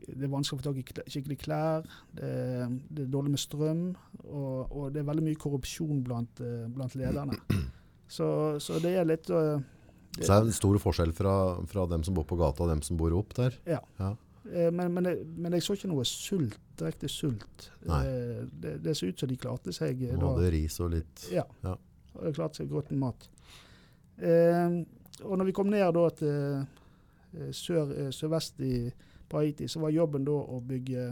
det er vanskelig å få tak i skikkelig klær, det er, det er dårlig med strøm, og, og det er veldig mye korrupsjon blant, eh, blant lederne. Så, så det er litt eh, det, Så det er en stor forskjell fra, fra dem som bor på gata og dem som bor opp der. eh, men, men, jeg, men jeg så ikke noe sult, direkte sult. Eh, det, det ser ut som de klarte seg eh, De hadde ris og litt Ja. Ja. Og det klarte seg med mat. Eh, og når vi kom ned da til eh, sør, eh, sørvest i Haiti, så var jobben da å bygge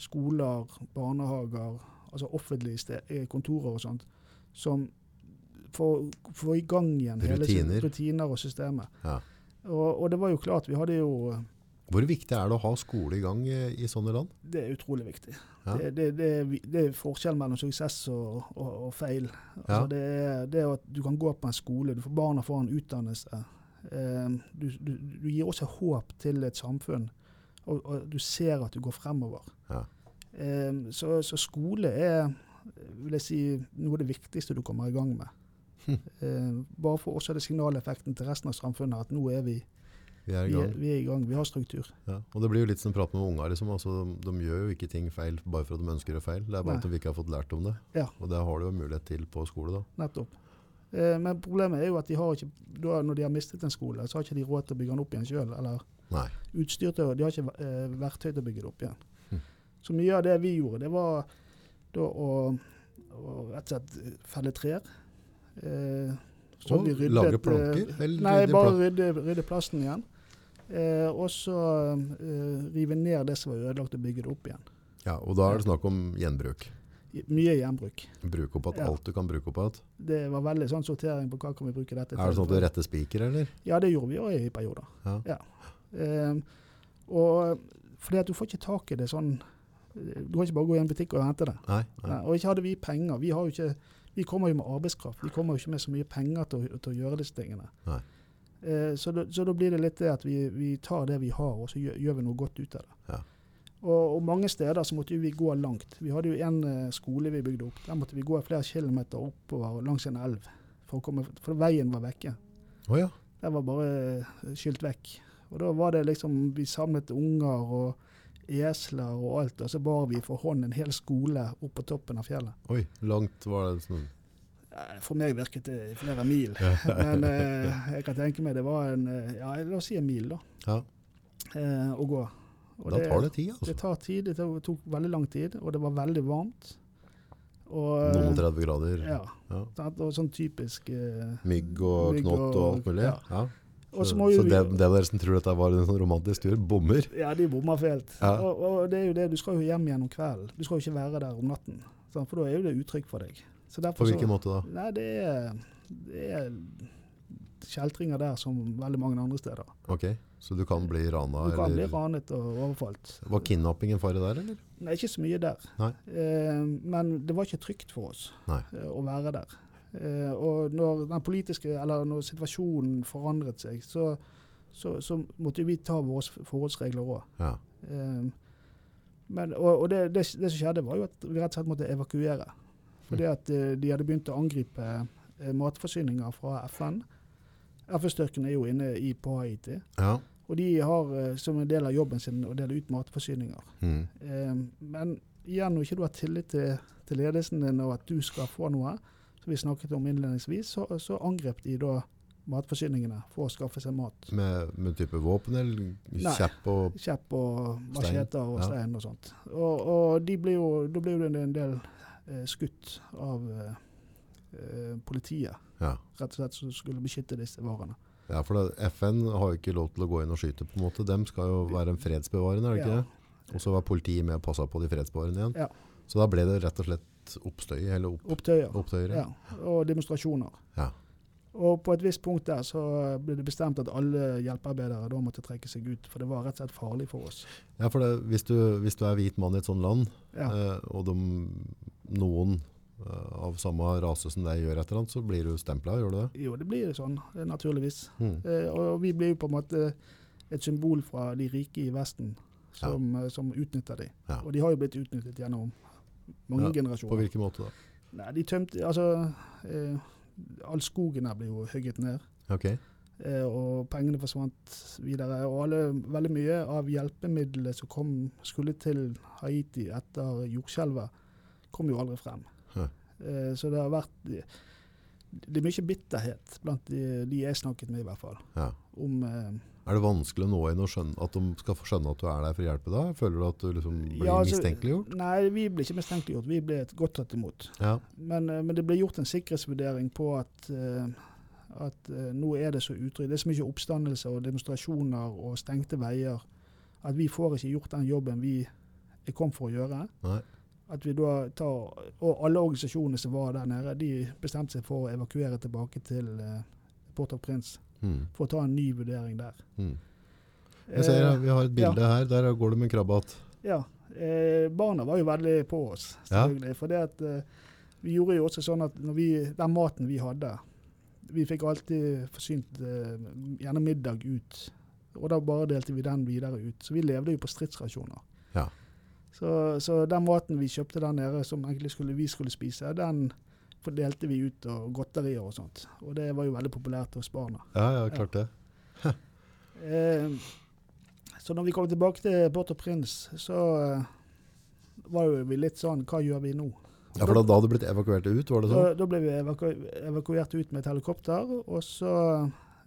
skoler, barnehager, altså offentlige sted, eh, kontorer og sånt, som får får i gang igjen Rutiner. hele rutiner og systemet. Ja. Og, og det var jo klart, vi hadde jo Hvor viktig er det å ha skole i gang i, i sånne land? Det er utrolig viktig. Ja. Det, det, det, det er forskjell mellom suksess og, og, og feil. Altså, Ja. det, er, det er at du kan gå på en skole, du får barna får en utdannelse. Eh, du, du, du gir også håp til et samfunn, og, og du ser at du går fremover. Ja. Eh, så, så skole er vil jeg si, noe av det viktigste du kommer i gang med. Hm. Eh, bare for også det signaleffekten til resten av samfunnet at nå er vi, Vi er i vi, gang. vi er i gang, vi har struktur. Ja. Og det blir jo litt som prat med unger. Liksom. Altså, de, de gjør jo ikke ting feil bare for at de ønsker det feil. Det er bare Nei. at de ikke har fått lært om det. Ja. Og det har du jo mulighet til på skole. da. Nettopp. Eh, men problemet er jo at de har ikke, da, når de har mistet en skole, så har ikke de råd til å bygge den opp igjen sjøl. Eller Nei. utstyr til De har ikke eh, verktøy til å bygge det opp igjen. Hm. Så mye av det vi gjorde, det var da å, å rett og slett felle trær. Eh, så Og vi ryddet, lagre eh, planker? Eller Nei, bare rydde, rydde plassen igjen. Eh, og så eh, rive ned det som var ødelagt, og bygge det opp igjen. Ja, og da er det snakk om gjenbruk. Mye gjenbruk. Bruke opp igjen Ja. alt du kan bruke opp igjen. Det var veldig sånn sortering på hva kan vi bruke dette til. Er det sånn at du retter spiker, eller? Ja, det gjorde vi òg i perioder. Ja. Eh, og fordi at du får ikke tak i det sånn Du kan ikke bare gå i en butikk og hente det. Nei. nei. Nei, og ikke hadde vi penger. Vi, har jo ikke, vi kommer jo med arbeidskraft. Vi kommer jo ikke med så mye penger til å, til å gjøre disse tingene. Eh, så, da, så da blir det litt det at vi, vi tar det vi har, og så gjør, gjør vi noe godt ut av det. Ja. Og, og mange steder så måtte vi gå langt. Vi hadde jo en eh, skole vi bygde opp. Der måtte vi gå flere kilometer oppover langs en elv. For, komme, for veien var vekke. Oh, ja. Den var bare eh, skylt vekk. Og da var det liksom Vi samlet unger og esler og alt, og så bar vi for hånd en hel skole opp på toppen av fjellet. Oi, langt var det sånn. Eh, For meg virket det flere mil, men eh, jeg kan tenke meg det var en eh, Ja, la oss si en mil, da. Ja, Eh, å gå. Og da tar det tid, altså. det tar tid. Det tok, tok veldig lang tid, og det var veldig varmt. Og, Noen 30 grader. Ja. Ja. Og sånn typisk eh, Mygg og Mygg knott og og- alt mulig. ja. Ja. Så Så, så det, det dere som tror dette var en sånn romantisk tur, bommer. Ja, de bommer fælt. Ja. Og, og det er jo det, du skal jo hjem igjen om kvelden. Du skal jo ikke være der om natten. For da er jo det uttrykk for deg. Så På hvilken måte da? Nei, det er, det er kjeltringer der som veldig mange andre steder. Ok, så du kan bli rana? Du kan bli ranet og overfalt. Var kidnapping en fare der, eller? Nei, ikke så mye der. Nei. Eh, men det var ikke trygt for oss Nei. eh, å være der. Eh, og når den politiske, eller når situasjonen forandret seg, så, så, så måtte vi ta våre forholdsregler òg. Ja. Men, og og det, det, det som skjedde, var jo at vi rett og slett måtte evakuere. Fordi at eh, de hadde begynt å angripe matforsyninger fra FN. FN-styrken er jo inne i på Haiti. ja. Og de har som en del av jobben sin å dele ut matforsyninger. Mm. Eh, men igjen, når ikke du har tillit til, til ledelsen din og at du skal få noe, som vi snakket om innledningsvis, så, så angrep de da matforsyningene for å skaffe seg mat. Med, med type våpen eller Nei. kjepp og Kjepp og macheter og stein og sånt. Og, og de ble jo, da ble det en del eh, skutt av eh, eh, politiet, Ja. rett og slett, som skulle beskytte disse varene. ja, for det, FN har jo ikke lov til å gå inn og skyte, på en måte. Dem skal jo være en fredsbevarende, er det ikke Ja. det? Og så var politiet med og passa på de fredsbevarende igjen. Ja. Så da ble det rett og slett oppstøy, eller opp, Opptøyer. opptøyere. Ja, og demonstrasjoner. Ja. Og på et visst punkt der så ble det bestemt at alle hjelpearbeidere da måtte trekke seg ut, for det var rett og slett farlig for oss. Ja, for det, hvis, du, hvis du er hvit mann i et sånt land, Ja, eh, og de, noen eh, av samme rase som deg gjør et eller annet, så blir du stempla, gjør du det? Jo, det blir sånn, eh, naturligvis. Mm. Eh, og vi blir jo på en måte et symbol fra de rike i Vesten som, ja. som utnytter dem. Ja. Og de har jo blitt utnyttet gjennom mange Ja, På generasjoner. hvilken måte da? Nei, de tømte Altså, eh, all skogen her ble jo hugget ned. Okay. Eh, og pengene forsvant videre. Og alle, veldig mye av hjelpemidlene som kom, skulle til Haiti etter jordskjelvet, kom jo aldri frem. Eh, så det har vært Det er mye bitterhet blant de, de jeg snakket med, i hvert fall. ja. Om eh, Er det vanskelig å nå inn og skjønne at de skal få skjønne at du er der for å hjelpe deg? Føler du at du liksom blir Ja, altså- mistenkeliggjort? Nei, vi ble ikke mistenkeliggjort. Vi ble godt tatt imot. Ja. Men, eh, men det ble gjort en sikkerhetsvurdering på at, eh, at eh, nå er det så utrygt. Det er så mye oppstandelse og demonstrasjoner og stengte veier at vi får ikke gjort den jobben vi er kom for å gjøre. Nei. At vi da tar, Og alle organisasjonene som var der nede, de bestemte seg for å evakuere tilbake til Port of Prince. Mm. for å ta en ny vurdering der. Mm. Jeg ser Eh, Vi har et bilde her. Der går det med krabbe. Ja. Eh, barna var jo veldig på oss, Ja. For det at eh, vi gjorde jo også sånn at når vi, den maten vi hadde Vi fikk alltid forsynt eh, gjerne middag ut. Og da bare delte vi den videre ut. Så vi levde jo på stridsrasjoner. Ja. Så, så den maten vi kjøpte der nede som egentlig skulle, vi skulle spise, den fordelte vi ut og godterier og sånt. Og det var jo veldig populært hos barna. Ja, ja, klart det. Eh, så når vi kom tilbake til Port og Prince, så eh, var jo vi litt sånn Hva gjør vi nå? Ja, For da, da hadde du blitt evakuert ut, var det Da, sånn? da ble vi evaku evakuert ut med et helikopter, og så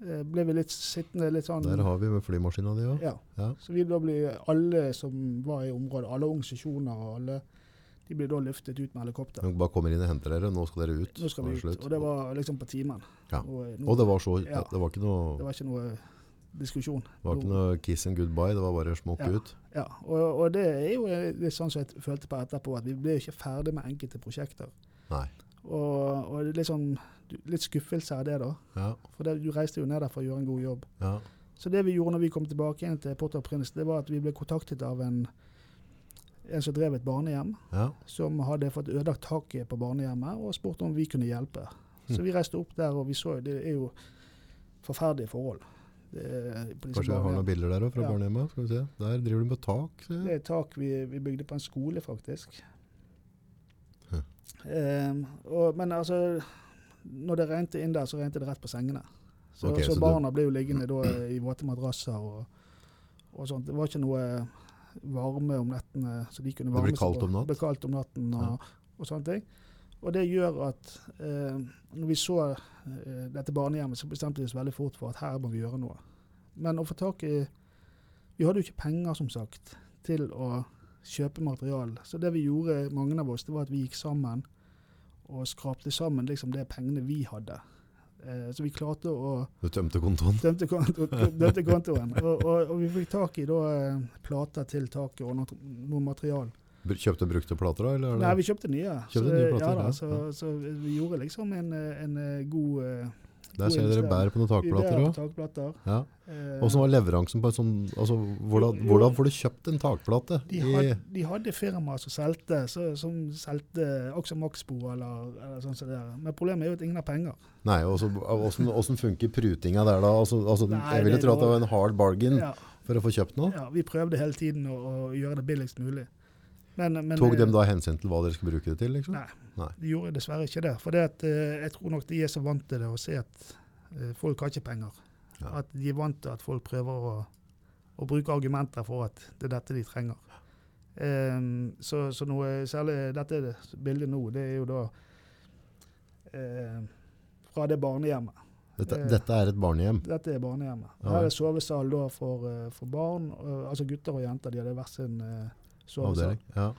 eh, ble vi litt sittende litt sånn Der har vi med flymaskina di òg. ja. Ja. Så vi da ble alle som var i området, alle organisasjoner og alle, de ble da løftet ut med helikopter. De bare kommer inn og henter dere. Nå skal dere ut. Nå skal vi ut. Og det var liksom på timen. Ja. Og, eh, nå- Og det var så Ja. Det var ikke noe, det var ikke noe diskusjon. det var ikke noe kiss and goodbye. Det var bare smokk Ja. ut. Ja, og, og det er jo litt sånn som jeg følte på etterpå, at vi ble ikke ferdig med enkelte prosjekter. Nei. Og, og litt sånn litt skuffelse av det, da. Ja. For det, du reiste jo ned der for å gjøre en god jobb. ja. Så det vi gjorde når vi kom tilbake igjen til Port-au-Prince, det var at vi ble kontaktet av en, en som drev et barnehjem, ja. som hadde fått ødelagt taket på barnehjemmet, og spurte om vi kunne hjelpe. Så Hm. vi reiste opp der, og vi så Det er jo forferdelige forhold. Det Kanskje jeg har noen bilder der òg, fra Ja. barnehjemmet. Skal vi se. Der driver du med tak. ser. Det er tak vi, vi bygde på en skole, faktisk. Hm. Ehm, og, men altså Når det regnet inn der, så regnet det rett på sengene. Så, okay, så, så du- barna ble jo liggende da i våte madrasser og, og sånt. Det var ikke noe varme om nettene. så de kunne Det ble varme kaldt om natt? Det ble kaldt om natten og, og sånne ting. Og det gjør at eh, når vi så eh, dette barnehjemmet, så bestemte vi oss veldig fort for at her må vi gjøre noe. Men å få tak i Vi hadde jo ikke penger, som sagt, til å kjøpe material. Så det vi gjorde, mange av oss, det var at vi gikk sammen og skrapte sammen liksom det pengene vi hadde. Eh, så vi klarte å Du tømte kontoen. dømte, konto, tømte kontoen. Og, og, og vi fikk tak i da, eh, plater til taket og noe, noe material. Kjøpte brukte plater, da? Eller er det? Nei, vi kjøpte nye. Kjøpte så, nye ja, da, ja. så, Ja. så vi gjorde liksom en, eh, en eh, god eh, Der ser dere bær på noen takplater òg. Ja. Eh, Åssen var leveransen på en sånn altså, hvordan, hvordan får du kjøpt en takplate? de, hadde, de hadde firmaer som solgte, som solgte også Maxbo eller, eller sånn som det der. Men problemet er jo at ingen har penger. nei, åssen funker prutinga der, da? Altså, altså, Nei, jeg ville tro at det var en hard bargain Ja, for å få kjøpt noe. ja, vi prøvde hele tiden å, å gjøre det billigst mulig. Men, men Tok de da hensyn til hva dere skulle bruke det til? liksom? Nei. Nei. De gjorde dessverre ikke det. For det at, eh, jeg tror nok de er så vant til det å se at eh, folk har ikke penger. Ja. At de er vant til at folk prøver å, å bruke argumenter for at det er dette de trenger. Um, så, så noe særlig dette bildet nå, det er jo da uh, fra det barnehjemmet. Dette, uh, dette er et barnehjem. Dette er barnehjemmet. Ja. Her er sovesal da for, eh, for barn, uh, altså gutter og jenter. De hadde hver sin eh, sovesal. Avdeling. Ja.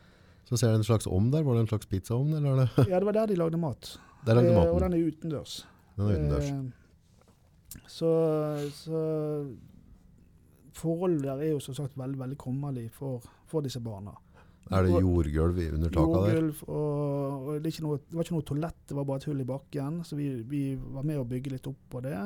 Så ser jeg en slags ovn der. Var det en slags pizzaovn, eller er det Ja, det var der de lagde mat. Der lagde Eh, og den er utendørs. Den er utendørs. Eh, så, så forholdet der er jo som sagt veldig veldig kummerlig for, for disse barna. Er det jordgulv under taket der? Jordgulv, og, og det, noe, det var ikke noe toalett, det var bare et hull i bakken. Så vi, vi var med å bygge litt opp på det.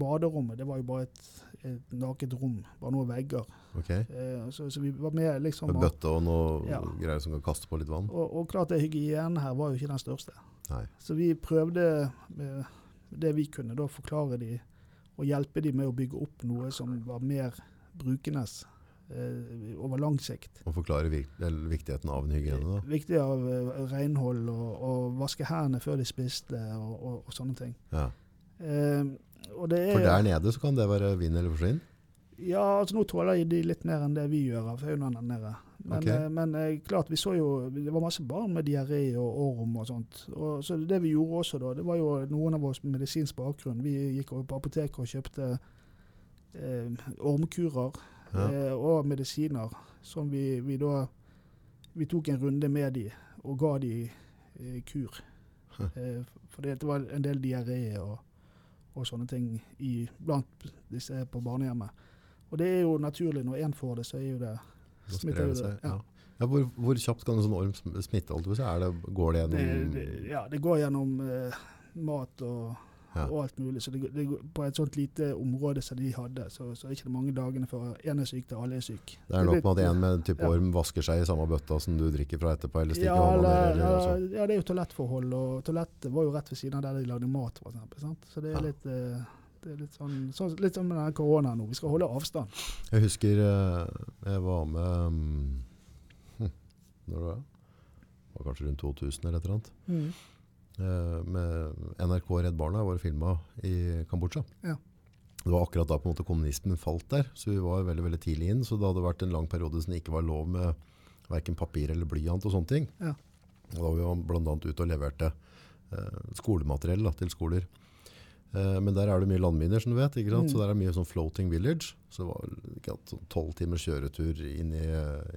Baderommet det var jo bare et, et naket rom, bare noen vegger. Okay. Eh, så, så vi var med liksom Med bøtte og noe Ja. greier som kan kaste på litt vann? og, og klart det hygienen her var jo ikke den største. Nei. Så vi prøvde med det vi kunne, da forklare de og hjelpe de med å bygge opp noe som var mer brukendes over lang sikt. Og forklare viktigheten av en hygiene, da. Viktig av eh, renhold og, og vaske hendene før de spiste og, og, og sånne ting. Ja. Eh, og det er, For der nede så kan det være vinn eller forsvinn? Ja, altså nå tåler de litt mer enn det vi gjør av faunaen der nede. Men, okay. eh, men eh, klart, vi så jo Det var masse barn med diaré og orm og sånt. Og, så det vi gjorde også da, det var jo noen av oss med medisinsk bakgrunn. Vi gikk over på apoteket og kjøpte eh, ormkurer Ja. eh, og medisiner som vi, vi da Vi tok en runde med de og ga de eh, kur. Eh, for det var en del diaré og, og sånne ting i, blant disse på barnehjemmet. Og det er jo naturlig, når én får det, så er jo det smitter det. Ja. Hvor, hvor kjapt kan en sånn orm smitte? Er det, går det Det, det, ja, det går gjennom eh, mat og Ja. og alt mulig. Så det, det, på et sånt lite område som de hadde, så, så er ikke mange dagene før én er syk til alle er syk. Det er nok med at en med en type ja. orm vasker seg i samme bøtta som du drikker fra etterpå, eller stikker Ja, hånda ned. Eller, ja, ja, det er jo toalettforhold, og toalettet var jo rett ved siden av der de lagde mat, sant? Så det er litt, eh, det er litt sånn, sånn litt som med koronaen nå. Vi skal holde avstand. Jeg husker eh, jeg var med hm, Når var det? Det var kanskje rundt 2000 eller et eller annet. Mm. Eh, Med NRK og Redd Barna var filma i Kambodsja. Ja. Det var akkurat da på en måte kommunismen falt der, så vi var veldig veldig tidlig inn. Så det hadde vært en lang periode som det ikke var lov med verken papir eller blyant og sånne ting. Ja. Og da var vi bl.a. ute og leverte eh, skolemateriell da, til skoler. Eh, men der er det mye landminer, som du vet. ikke sant? Mm. Så der er mye sånn floating village. Så det var tolv timers kjøretur inn i,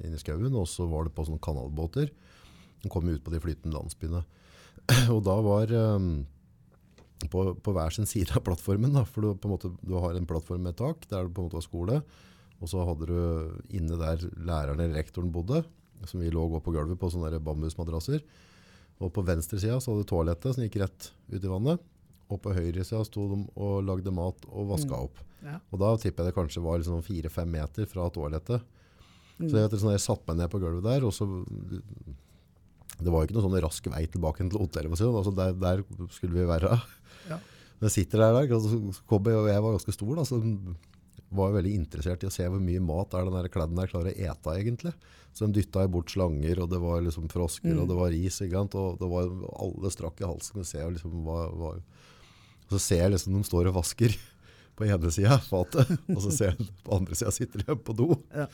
inn i skauen, og så var det på sånne kanalbåter. Kom ut på de flytende landsbyene. Og da var um, på, på hver sin side av plattformen, da, for du, på en måte, du har en plattform med tak, der det på en måte var skole, og så hadde du inne der læreren eller rektoren bodde, som vi lå oppe på gulvet på sånne bambusmadrasser. Og på venstre sida så hadde du toalettet som gikk rett ut i vannet. Og på høyre sida sto de og lagde mat og vaska Mm. opp. Ja. Og da tipper jeg det kanskje var liksom fire-fem meter fra toalettet. Mm. Så jeg, sånn, jeg satte meg ned på gulvet der, og så Det var ikke noe sånn rask vei tilbake til hotellet. sånn. Altså, der, der skulle vi være. Ja. Jeg sitter der, der kom jeg, og jeg var ganske stor, da, så var jeg veldig interessert i å se hvor mye mat er den der kledden der klarer å ete egentlig. Så de dytta bort slanger, og det var liksom frosker, Mm. og det var ris, ikke sant? og det var alle strakk i halsen. Og, ser liksom, hva, hva, og så ser jeg liksom de står og vasker på ene sida fatet, og så ser jeg på andre sida sitter de på do. Ja.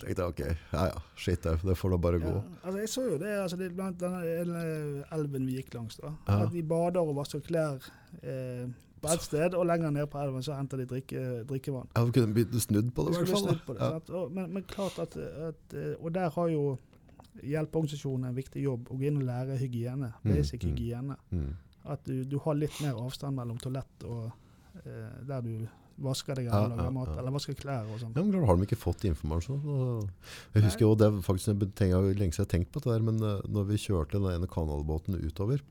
Tenkte ok, ja ja, shit, det, det får da bare gå. Ja, altså jeg så jo det, altså det blant denne denne elven vi gikk langs. da, Ja. At de bader og vasker klær eh, på ett sted, og lenger ned på elven så henter de drikke, drikkevann. Ja, Vi kunne begynt snudd på det, i hvert fall. på det, Ja. Og, men, men klart at, at eh, Og der har jo hjelpeorganisasjonen en viktig jobb. Å gå inn og lære hygiene. Mm, Basic mm. hygiene. Mm. At du, du har litt mer avstand mellom toalett og eh, der du vasker deg eller lager mat, eller vasker klær og sånn. Ja, men klart har de ikke fått informasjon. Jeg husker jo, det er faktisk en ting jeg lenge siden har tenkt på det der, men eh, når vi kjørte den ene kanalbåten utover,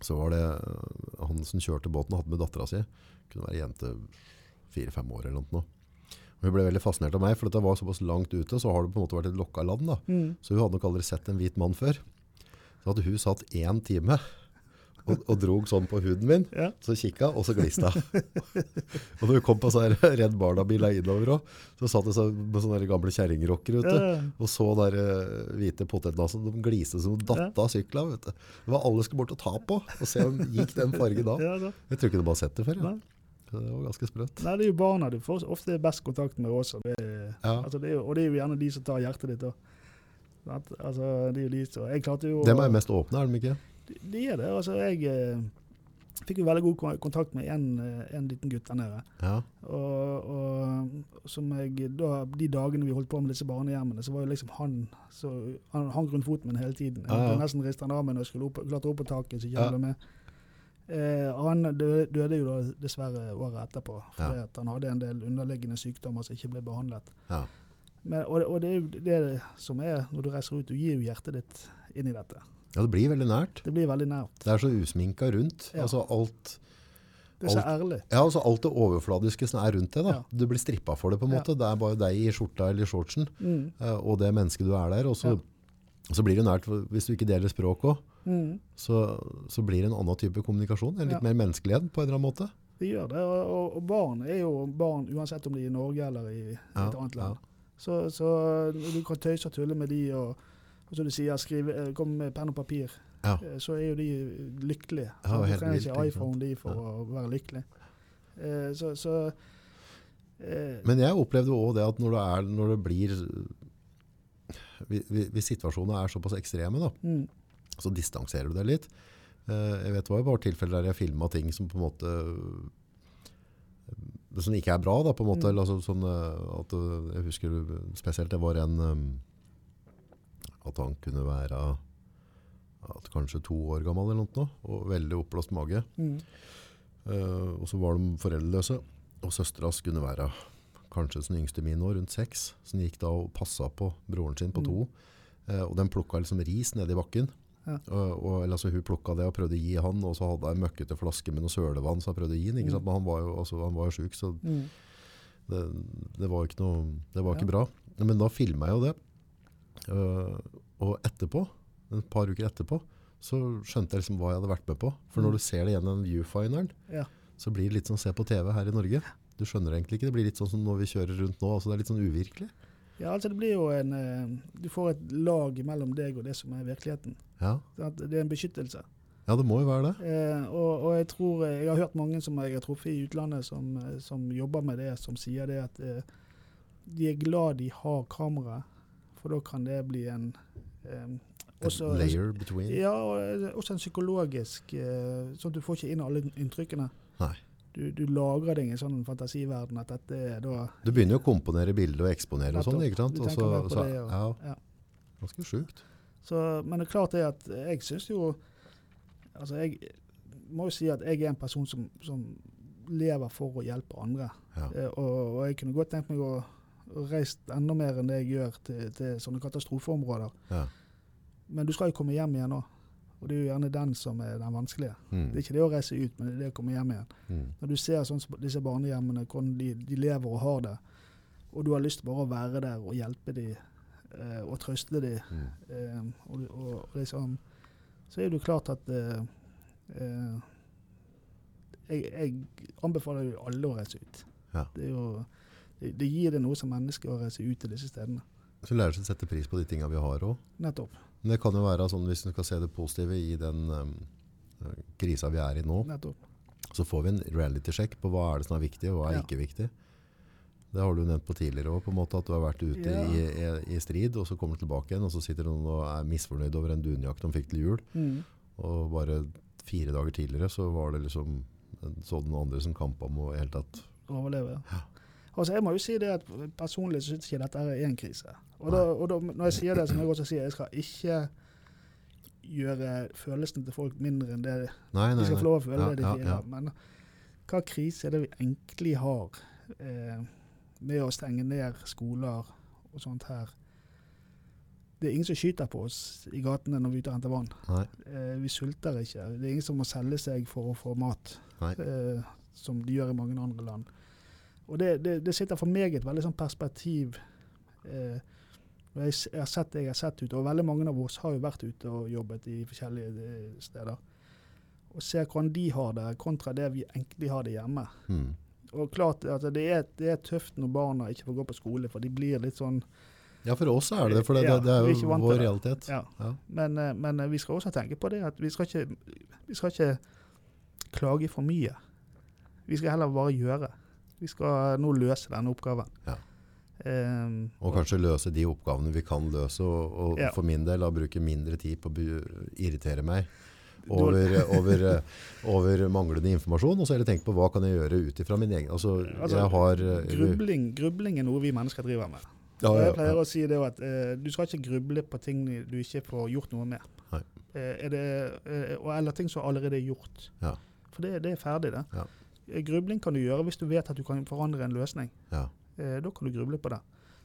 så var det eh, han som kjørte båten hadde med dattera si. Kunne være jente fire-fem år eller noe. Og Hun ble veldig fascinert av meg, for dette var såpass langt ute, så har det på en måte vært et lokka land. da. Mm. Så hun hadde nok aldri sett en hvit mann før. Så hadde hun satt én time og, og drog sånn på huden min, Ja. så kikka, og så glista. og når vi kom på sånn Redd Barna-bila innover òg, så satt det så, med sånne gamle kjerringrocker ute. Ja. Og så der uh, hvite potetnasen. de gliste som datt av sykla. vet du. Det var alle skulle bort og ta på, og se om gikk den fargen av. Jeg tror ikke de har sett det før. Ja. Det var ganske sprøtt. Nei, det er jo barna du får ofte best kontakt med også. Det, er- altså det er og det er jo gjerne de som tar hjertet ditt òg. Altså, det jo de som Jeg klarte jo Dem er mest åpne, er de ikke? De, er det. Altså, jeg eh, fikk jo veldig god kontakt med en, eh, en liten gutt der nede. Ja. Og, og som jeg, da, de dagene vi holdt på med disse barnehjemmene, så var jo liksom han så, Han hang rundt foten min hele tiden. Jeg Ja, ja. nesten riste han av meg når jeg skulle opp, klatre opp på taket. så ikke Ja. med. Eh, han døde, døde jo da dessverre året etterpå, fordi Ja. han hadde en del underliggende sykdommer som ikke ble behandlet. Ja. Men, og, og det er jo det som er når du reiser ut, du gir jo hjertet ditt inn i dette. Ja, det blir veldig nært. Det blir veldig nært. Det er så usminka rundt. Ja. Altså alt Det er så Alt- ærlig. Ja, altså alt det overfladiske som er rundt det. da. Ja. Du blir strippa for det, på en Ja. måte. Det er bare deg i skjorta eller shortsen, Mm. eh, og det mennesket du er der. Og så, så blir det nært, hvis du ikke deler språk òg, Mm. så, så blir det en annen type kommunikasjon. En litt Ja. mer menneskelighet på en eller annen måte. Det gjør det. Og, og, barn er jo barn uansett om de er i Norge eller i Ja, et annet land. ja. Så, så du kan tøyse og tulle med de, og, og som du sier, skrive, kom med penn og papir. Ja. Eh, Så er jo de lykkelige. Ja, du trenger ikke iPhone de for Ja. å være lykkelig. Eh, Så, så eh, Men jeg opplevde òg det at når det, er, når det blir hvis- situasjonene er såpass ekstreme, da, mm, så distanserer du deg litt. Eh, Jeg vet det var jo bare tilfeller der jeg filma ting som på en måte som ikke er bra, da, på en måte. Mm. Eller, altså, sånn, eh, at, eh, jeg husker spesielt det var en At han kunne være at kanskje to år gammel eller noe, og veldig oppblåst mage. mm, Uh, og så var de foreldreløse. Og søstera kunne være kanskje den yngste min år, rundt seks. Så den gikk da og passa på broren sin på Mm. to. Eh, og den plukka liksom ris nedi bakken. Ja. Og, og, eller, altså, hun plukka det og prøvde å gi han, og så hadde jeg en møkkete flaske med noe sølevann, så jeg prøvde å gi han. Ikke Mm. sant? Men han var jo, altså, han var jo sjuk, så Mm. det, det var ikke noe Det var Ja. bra. Men da filma jeg jo det. Øh, og etterpå, et par uker etterpå, så skjønte jeg liksom hva jeg hadde vært med på. For når Mm. du ser det gjennom viewfinderen, Ja. så blir det litt sånn se på TV her i Norge. Du skjønner egentlig ikke. Det blir litt sånn som når vi kjører rundt nå. altså Det er litt sånn uvirkelig. ja, altså det blir jo en eh, Du får et lag mellom deg og det som er virkeligheten. Ja. At Det er en beskyttelse. ja, det må jo være det. Eh, og, og jeg tror eh, Jeg har hørt mange som jeg har truffet i utlandet som, eh, som jobber med det, som sier det at eh, de er glad de har kamera, for da kan det bli en eh, også, layer between. Ja, og eh, også en psykologisk eh, Sånn at du får ikke inn alle inntrykkene. Nei. Du, du lagrer deg en sånn fantasiverden at dette er da Du begynner jo å komponere bilder og eksponere og sånn, ikke sant? Du Også, på så- det, og- ja, ja. ganske sjukt. Så, men det er klart det at jeg syns jo Altså, jeg må jo si at jeg er en person som, som lever for å hjelpe andre. Ja. Eh, og, og jeg kunne godt tenkt meg å, å reist enda mer enn det jeg gjør til, til sånne katastrofeområder. Ja. Men du skal jo komme hjem igjen òg. Og det er jo gjerne den som er den vanskelige. Mm. Det er ikke det å reise ut, men det er det å komme hjem igjen. Mm. Når du ser sånn disse barnehjemmene, hvordan de, de lever og har det, og du har lyst til bare å være der og hjelpe dem eh, og trøste dem Mm. Eh, og, og, og liksom, så er det jo klart at eh, eh, jeg, jeg anbefaler jo alle å reise ut. Ja. Det, er jo, det, det gir det noe som menneske å reise ut til disse stedene. Så lærer seg å sette pris på de tinga vi har òg. Nettopp. Men det kan jo være sånn, hvis du skal se det positive i den um, krisa vi er i nå, nettopp. så får vi en reality-sjekk på hva er det som er viktig, og hva er Ja. ikke viktig. Det har du nevnt på tidligere òg, at du har vært ute Ja. i, i, i strid, og så kommer du tilbake igjen, og så sitter noen og er misfornøyd over en dunjakke de fikk til jul. Mm. Og bare fire dager tidligere så var det liksom så den andre som kampa om å i hele tatt Overleve. Altså, jeg må jo si det at Personlig syns jeg ikke dette er en krise. Og, da, og da, når jeg sier det, så må jeg også si at jeg skal ikke gjøre følelsene til folk mindre enn det Nei, De skal nei. få lov å føle Ja, det de ja, ja. Men hva krise er det vi egentlig har eh, med å stenge ned skoler og sånt her? Det er ingen som skyter på oss i gatene når vi er ute og henter vann. Eh, vi sulter ikke. Det er ingen som må selge seg for å få mat, eh, som de gjør i mange andre land. Og det, det, det sitter for meg et veldig sånn perspektiv eh, jeg, jeg har sett det jeg har sett ute, og veldig mange av oss har jo vært ute og jobbet i forskjellige eh, steder. Og ser hvordan de har det, kontra det vi egentlig har det hjemme. Mm. Og klart altså, det er, det er tøft når barna ikke får gå på skole, for de blir litt sånn Ja, for oss er det det, for det, Ja, det, er vi er jo vår realitet. Ja. Ja. Men, eh, men eh, vi skal også tenke på det at vi skal ikke, vi skal ikke klage for mye. Vi skal heller bare gjøre. Vi skal nå løse denne oppgaven. Ja. Um, Og kanskje løse de oppgavene vi kan løse, og, og Ja. for min del da bruke mindre tid på å irritere meg over, over, over manglende informasjon, og så heller tenke på hva kan jeg gjøre ut ifra min egen Altså, Altså, jeg har eh, grubling, grubling er noe vi mennesker driver med. ja, ja, jeg pleier å si det at eh, du skal ikke gruble på ting du ikke får gjort noe med. Eh, er det, eh, og eller ting som allerede er gjort. Ja. For det, det er ferdig, det. Eh, Grubling kan du gjøre hvis du vet at du kan forandre en løsning. Ja. Eh, da kan du gruble på det.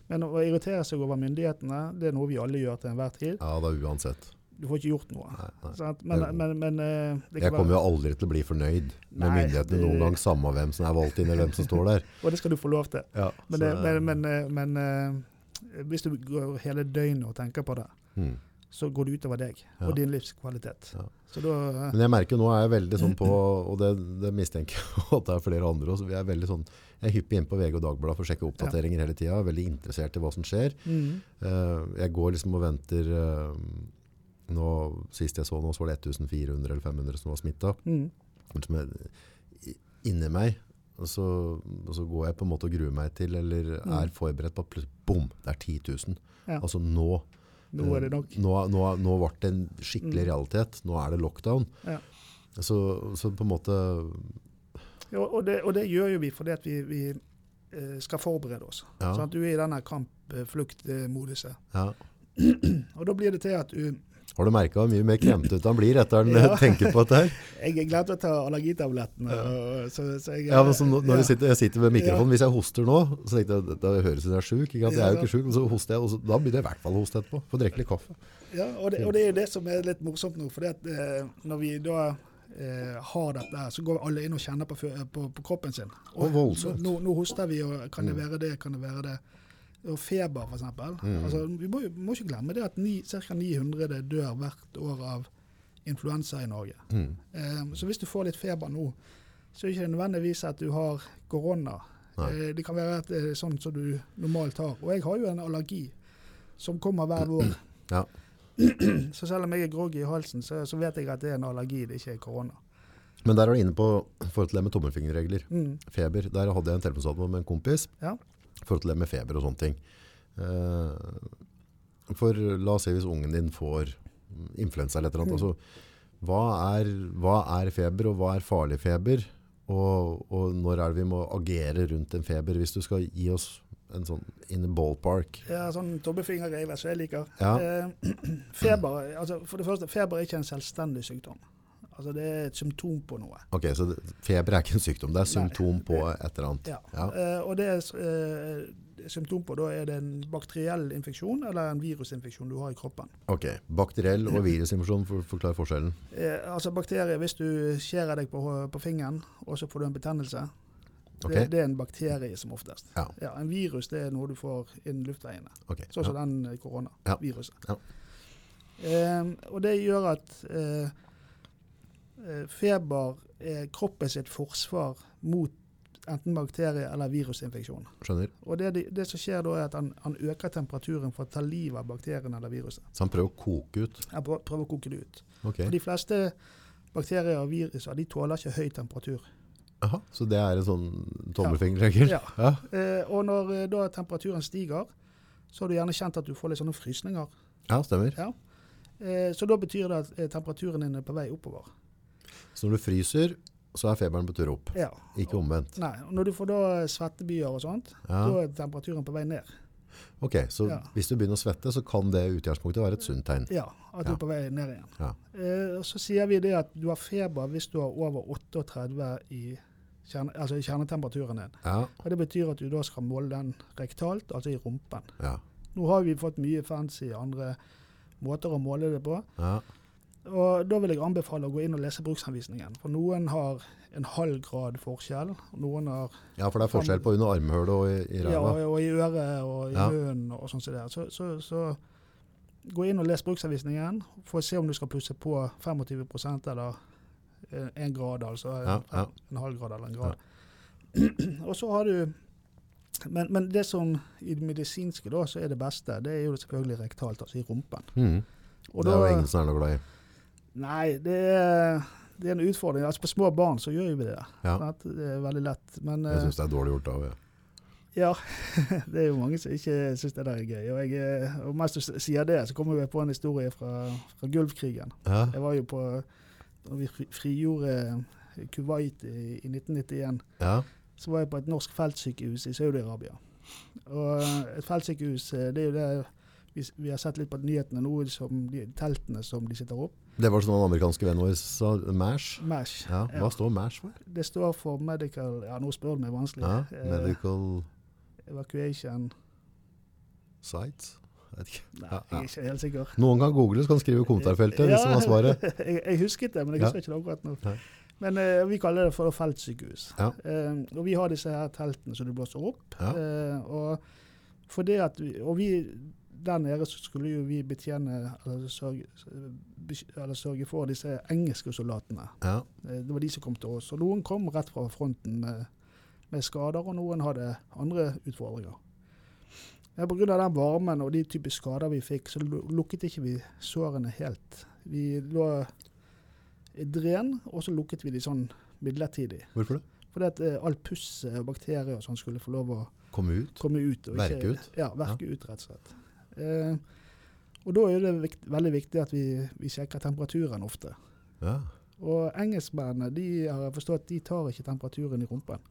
Men å irritere seg over myndighetene, det er noe vi alle gjør til enhver tid. ja, da uansett. Du får ikke gjort noe. Nei, nei. Men, men, men eh, det Jeg kommer jo aldri til å bli fornøyd med Nei, myndighetene det- noen gang, samme hvem som er valgt inn, eller hvem som står der. Og det skal du få lov til. Ja, Men, så det, det- men, men, eh, men eh, hvis du går hele døgnet og tenker på det, mm. Så går det utover deg Ja. og din livskvalitet. Ja. Så da eh, Men jeg merker nå er jeg veldig sånn på, og det, det mistenker jeg at det er flere andre også, vi er veldig sånn, jeg er hyppig inn på VG og Dagbladet for å sjekke oppdateringer hele tida, veldig interessert i hva som skjer. mm, Uh, jeg går liksom og venter, uh, nå, sist jeg så nå, så var det 1400 eller 500 som var smittet. mm, Som er inni meg, og så, og så går jeg på en måte og gruer meg til, eller Mm. er forberedt på at bom, det er 10 000. Ja. Altså nå, Nå er det Eh, nok. Nå, nå, nå ble det en skikkelig Mm. realitet. Nå er det lockdown. Ja. Så, så på en måte Ja, og, det, og det gjør jo vi fordi vi, vi eh, skal forberede oss. Ja. at Du er i denne kamp-flukt-moduset. ja, Og da blir det til at du Har du merka hvor mye mer kremtete han blir etter han Ja. tenker på dette her? Jeg glemte å ta allergitablettene. og- Så, så jeg, Ja, men så når ja. jeg, sitter, jeg sitter ved mikrofonen, Hvis jeg hoster nå, så tenkte jeg, da høres ut som jeg er sjuk. Jeg er jo ikke sjuk, men så hoster jeg, og så, da begynner jeg i hvert fall å hoste etterpå. Får drikke litt kaffe. Ja, og det, og det er det som er litt morsomt nå. For eh, når vi da eh, har dette, her, så går alle inn og kjenner på, på, på kroppen sin. Og voldsomt. Nå, nå hoster vi, og kan det være det, kan det være det. Og feber, f.eks. Mm. Altså, vi må, må ikke glemme det at ca. 900 dør hvert år av influensa i Norge. Mm. Um, så hvis du får litt feber nå, så er det ikke nødvendigvis at du har korona. Eh, det kan være at det er sånn som du normalt har. Og jeg har jo en allergi som kommer hver vår. Ja. Så selv om jeg er groggy i halsen, så, så vet jeg at det er en allergi, det ikke er korona. Men der er du inne på forhold til det med tommelfingerregler. Mm. Feber. Der hadde jeg en telefonsamtale med en kompis. Ja. Forhold til det med feber og sånne ting. Eh, for la oss si hvis ungen din får influensa eller et eller annet. Mm. Altså, hva, er, hva er feber, og hva er farlig feber? Og, og når er det vi må agere rundt en feber, hvis du skal gi oss en sånn in a ballpark? Ja, sånn tommefingerregler som jeg liker. Ja. Eh, feber, altså for det første, feber er ikke en selvstendig sykdom. Altså Det er et symptom på noe. Ok, så det, feber er ikke en sykdom, det er Nei. symptom på et eller annet. Ja. Ja. Uh, og det er uh, symptom på da er det en bakteriell infeksjon eller en virusinfeksjon du har i kroppen. Ok, bakteriell og virusinfeksjon, for, forklar forskjellen. Uh, altså bakterier, Hvis du skjærer deg på, på fingeren og så får du en betennelse, Okay. det, det er en bakterie som oftest. Ja. en virus det er noe du får inn luftveiene. Okay. Sånn som ja. den koronaviruset. Ja. Eh, og det gjør at eh, feber er kroppen sitt forsvar mot enten bakterie- eller virusinfeksjon. Skjønner. Og det, det, som skjer da, er at han, han øker temperaturen for å ta livet av bakterien eller viruset. Så han prøver å koke ut. Han prøver prøver å koke det ut. Okay. For de fleste bakterier og viruser de tåler ikke høy temperatur. Aha, så det er en sånn tommelfingerregel? Ja. Ja. Eh, og når eh, da temperaturen stiger, så har du gjerne kjent at du får litt sånne frysninger. ja, stemmer. Ja. Eh, så da betyr det at eh, temperaturen din er på vei oppover. Så når du fryser, så er feberen på tur opp. Ja. Ikke omvendt. Nei, og Når du får da svettebyer og sånt, Ja. da er temperaturen på vei ned. Ok, så Ja. hvis du begynner å svette, så kan det i utgangspunktet være et sunt tegn. Ja, at du er på vei ned igjen. Ja. Eh, og så sier vi det at du har feber hvis du har over 38 i, kjerne, altså i kjernetemperaturen din. Ja, Og Det betyr at du da skal måle den rektalt, altså i rumpen. ja, Nå har vi fått mye fancy andre måter å måle det på. ja. Og Da vil jeg anbefale å gå inn og lese bruksanvisningen. For noen har en halv grad forskjell. og Noen har ja, for det er forskjell på under armhølet og i, i ja, og i øret og i Ja. munnen og sånn som det. er. Så, så, så gå inn og les bruksanvisningen for å se om du skal plusse på 25 eller en- en grad, altså Ja, ja. en halv grad eller en grad. og så har du men, men det som i det medisinske da, så er det beste, det er jo selvfølgelig rektalt, altså i rumpen. Mm. Og det er jo ingen som er noe glad i. Nei, det er, det er en utfordring. Altså På små barn så gjør vi det. Ja. Det er veldig lett. Men Jeg eh, syns det er dårlig gjort av ja. ja, det er jo mange som ikke syns det der er gøy. Og, jeg, er- og mens du sier det, så kommer vi på en historie fra, fra Gulfkrigen. ja. Jeg var jo på Da vi frigjorde Kuwait i, i 1991, Ja. så var jeg på et norsk feltsykehus i Saudi-Arabia. Og et feltsykehus, eh, det er jo det vi, vi har sett litt på nyhetene nå, som de teltene som de sitter opp. Det var sånn den amerikanske vennen vår sa, MASH. MASH. Ja, Ja. hva står MASH for? Det står for Medical Ja, nå spør du meg vanskelig. Ja, Eh, medical evacuation sites? Jeg vet ikke. Nei, jeg er ikke helt sikker. Noen kan google, så kan skrive i kommentarfeltet hvis man har svaret. jeg, jeg husket det, men jeg Ja. husker ikke det akkurat nå. Nei. Men eh, vi kaller det for feltsykehus. Ja. Eh, og vi har disse her teltene som du blåser opp. Ja. Eh, og for det at vi, og vi der nede så skulle jo vi betjene eller sørge, eller sørge for disse engelske soldatene. Ja. Eh, Det var de som kom til oss. Og noen kom rett fra fronten med, med skader, og noen hadde andre utfordringer. Men Pga. den varmen og de type skader vi fikk, så lu- lukket ikke vi sårene helt. Vi lå i dren, og så lukket vi de sånn midlertidig. Hvorfor det? Fordi at eh, alt puss og bakterier og sånn skulle få lov å Komme ut? komme ut. Og Verke ut? Ja, verke ut, rett og slett. Eh, og da er det vikt, veldig viktig at vi, vi sjekker temperaturen ofte. Ja. Og engelskmennene de har jeg forstått, de tar ikke temperaturen i rumpen.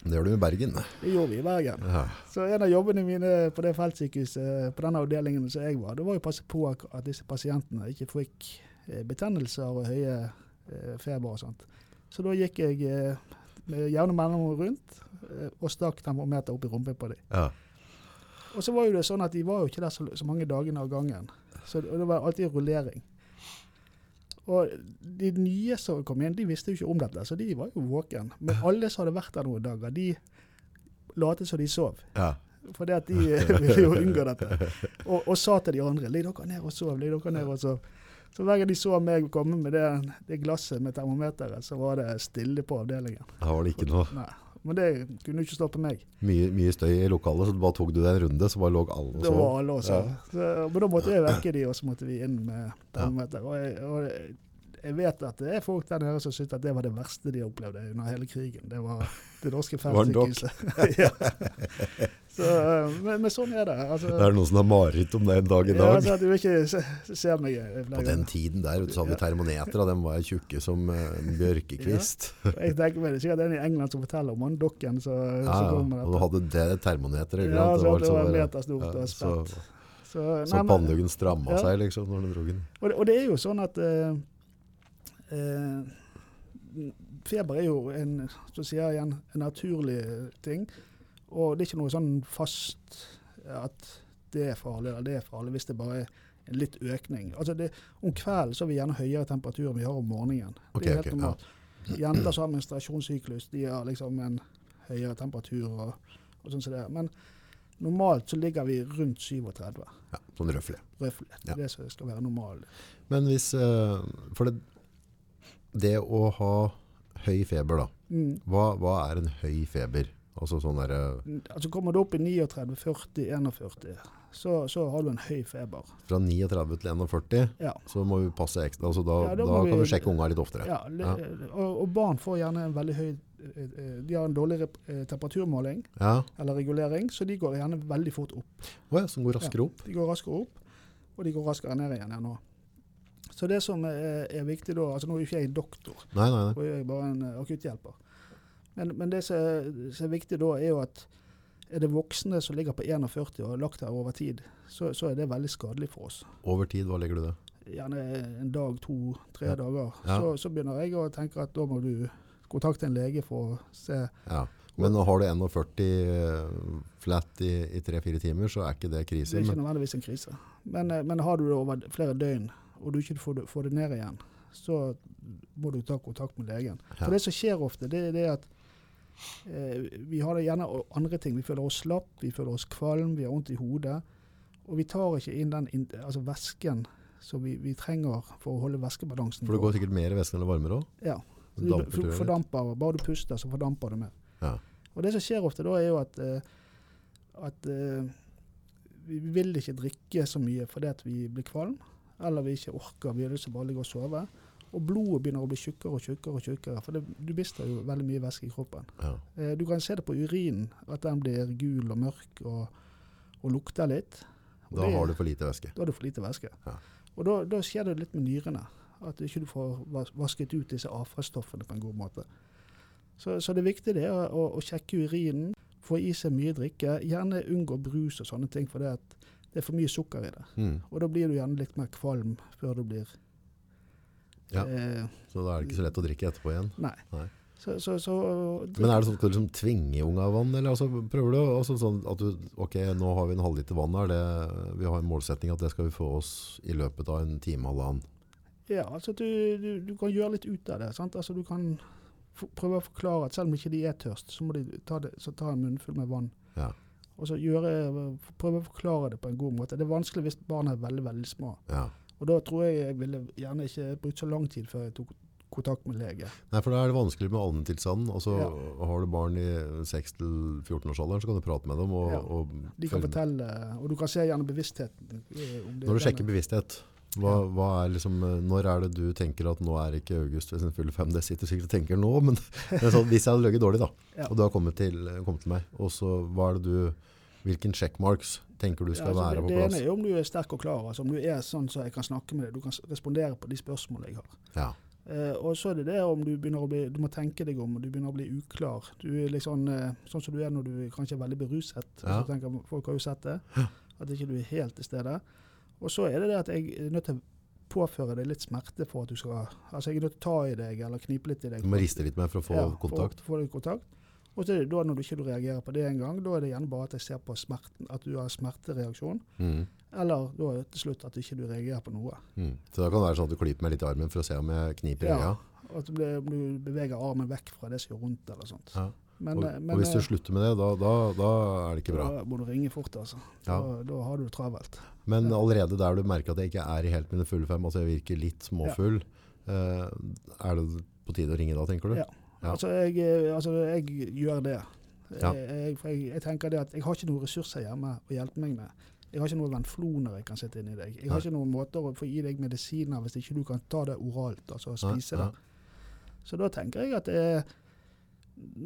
Det gjør du i Bergen. Det gjorde vi i Bergen. Ja. Så en av jobbene mine på det feltsykehuset, på den avdelingen som jeg var, det var å passe på at disse pasientene ikke fikk eh, betennelser og høye eh, feber og sånt. Så da gikk jeg med jevne mellomrom rundt og stakk termometer opp i rumpen på dem. Ja. Og så var jo det sånn at de var jo ikke der så, så mange dagene av gangen. Så det, det var alltid rullering. Og de nye som kom inn, de visste jo ikke om dette, så de var jo våken. Men alle som hadde vært der noen dager, de lot som de sov. Ja. Fordi at de ville jo unngå dette. Og, og sa til de andre ligg dere ned og sov', ligg dere ned og sov. Så hver gang de så meg komme med det, det glasset med termometeret, så var det stille på avdelingen. Her var det ikke noe Nei. Men det kunne ikke stoppe meg. mye, mye støy i lokalet, så bare tok du deg en runde, så bare lå alle og Det var sov. Ja. Så, men da måtte jeg vekke de, og så måtte vi inn med termometer. Og jeg, og jeg- vet at det er folk der nede som syns at det var det verste de opplevde under hele krigen. Det var det norske var feltsykehuset. ja. Så, eh, men, men sånn er det. Altså, Det er noen som har mareritt om det en dag i ja, dag. altså du ikke se, ser meg eh, På den tiden der så hadde vi termometer, og de var tjukke som eh, en bjørkekvist. Jeg tenker meg det er en i England som forteller om han dokken som Ja, ja. kom med Og du hadde det termometeret. Ja, så det var en bare- meter stort og spent. så. Så, så panneluggen stramma Ja. seg liksom når du dro den. Og det, og det er jo sånn at uh, uh, Feber er jo en, så sier jeg igjen, en naturlig ting. Og det er ikke noe sånn fast at det er farlig eller det er farlig, hvis det bare er en litt økning. Altså det, Om kvelden så har vi gjerne høyere temperatur enn vi har om morgenen. Okay, det er helt ok, ja. normalt. Jenter som har menstruasjonssyklus, de har liksom en høyere temperatur og, og sånn som det. er. Men normalt så ligger vi rundt 37, Ja, sånn røflig. Røflig. Det Ja. er det som skal være normalt. Men hvis eh, For det, det å ha høy feber, da. Mm. Hva, hva er en høy feber? Altså sånn derre Altså Kommer du opp i 39, 40, 41, så, så har du en høy feber. Fra 39 til 41, Ja. så må vi passe ekstra. Altså da, Ja, da, da må kan vi- vi sjekke unga litt oftere. ja, Ja. Og, og barn får gjerne en veldig høy eh, eh, De har en dårlig eh, temperaturmåling eller regulering, så de går gjerne veldig fort opp. Oh, som går raskere opp. De går raskere opp, og de går raskere ned igjen nå. Så det som er, er viktig da altså Nå er jo ikke jeg doktor, Nei, nei, nei. jeg er bare en eh, akutthjelper. Men, men det som er, som er viktig da, er jo at er det voksne som ligger på 41 og har lagt der over tid, så, så er det veldig skadelig for oss. Over tid, hva legger du det? gjerne en dag, to, tre Ja. dager, Ja. så, så begynner jeg å tenke at da må du kontakte en lege for å se Ja. Men har du 41 eh, flat i, i 3-4 timer, så er ikke det Det er ikke nødvendigvis en krise. Men, eh, men har du det over flere døgn, og du ikke får det, får det ned igjen, så må du ta kontakt med legen. For det som skjer ofte, det er at vi har det gjerne andre ting. Vi føler oss slapp, vi føler oss kvalm, vi har vondt i hodet. Og vi tar ikke inn den altså væsken som vi, vi trenger for å holde væskebalansen. for det går sikkert mer væske enn varmere òg. Ja. Det Du damper, tror f- fordamper, bare du puster, så fordamper det mer. Ja. Og det som skjer ofte da, er jo at, eh, at eh, vi vil ikke drikke så mye fordi vi blir kvalm, eller vi ikke orker, vi har lyst til å bare ligge og sove. Og blodet begynner å bli tjukkere og tjukkere, og tjukkere, for det, du mister jo veldig mye væske i kroppen. Ja. Eh, du kan se det på urinen, at den blir gul og mørk og, og lukter litt. Og Da det- har du for lite væske. da har du for lite væske. Ja. Og da, da skjer det litt med nyrene. At du ikke får vasket ut disse avfallsstoffene på en god måte. Så, så det viktige det er å, å, sjekke urinen, få i seg mye drikke. Gjerne unngå brus og sånne ting, for det, det er for mye sukker i det. Mm. Og da blir du gjerne litt mer kvalm før du blir Ja. eh, Så da er det ikke så lett å drikke etterpå igjen. Nei. Nei. Så, så, så Men er det sånn at du liksom tvinger unga vann, eller altså, prøver du altså sånn at du, ok, nå har vi en halvliter vann her, det, vi har en målsetning at det skal vi få oss i løpet av en time, halvannen. Ja, altså du, du, du kan gjøre litt ut av det. Sant? Altså du kan prøve å forklare at selv om ikke de er tørst, så må de ta, det, så ta en munnfull med vann. Ja. Og så gjøre, prøve å forklare det på en god måte. Det er vanskelig hvis barna er veldig veldig små. Ja. Og da tror jeg jeg ville gjerne ikke brukt så lang tid før jeg tok kontakt med lege. Nei, for da er det vanskelig med allmenntilstanden. Og så Ja. har du barn i 6-14-årsalderen, så kan du prate med dem. Og, Ja. og De kan fortelle, og du kan se gjerne bevisstheten. eh, Når du er sjekker bevissthet, hva, hva er liksom, eh, når er det du tenker at nå er ikke August ved sin fulle fem? Det sitter sikkert og tenker nå, men, men sånn, hvis jeg hadde løyet dårlig da, Ja. og du har kommet til, kommet til meg, og så hva er det du, hvilken checkmarks tenker du skal Ja, altså, være det, på det ene er jo om du er sterk og klar, altså om du er sånn så jeg kan snakke med deg, du kan respondere på de spørsmålene jeg har. Ja, Eh, og så er det det om du begynner å bli Du må tenke deg om, og du begynner å bli uklar. Du er liksom, eh, sånn som du er når du kanskje er veldig beruset. Ja. Tenker, folk har jo sett det. At ikke du er helt til stede. Og så er det det at jeg er nødt til å påføre deg litt smerte for at du skal Altså jeg er nødt til å ta i deg eller knipe litt i deg. Du må riste litt mer for å få Ja, kontakt. For, for litt kontakt. Og så er det da når du ikke reagerer på det engang, da er det gjerne bare at jeg ser på smerten, at du har smertereaksjon. Mm. Eller da til slutt at du ikke reagerer på noe. Mm. Så da kan det være sånn at du klyper meg litt i armen for å se om jeg kniper i Ja. øya. At du, du beveger armen vekk fra det som gjør vondt eller sånt. Ja. Men, og, eh, men, og hvis du eh, slutter med det, da, da, da er det ikke bra. Da må du ringe fort, altså. Ja. Da, da har du det travelt. Men allerede der du merker at jeg ikke er i helt mine fulle fem, altså jeg virker litt småfull, eh, er det på tide å ringe da, tenker du? Ja. Ja. Altså, jeg, eh, altså, jeg gjør det. Ja. Jeg, jeg, jeg, jeg tenker det at jeg har ikke noen ressurser hjemme å hjelpe meg med. Jeg har ikke noen venfloner jeg kan sette i deg. Jeg har ikke noen måter å få i deg medisiner hvis ikke du kan ta det oralt, altså spise det. Så da tenker jeg at det er,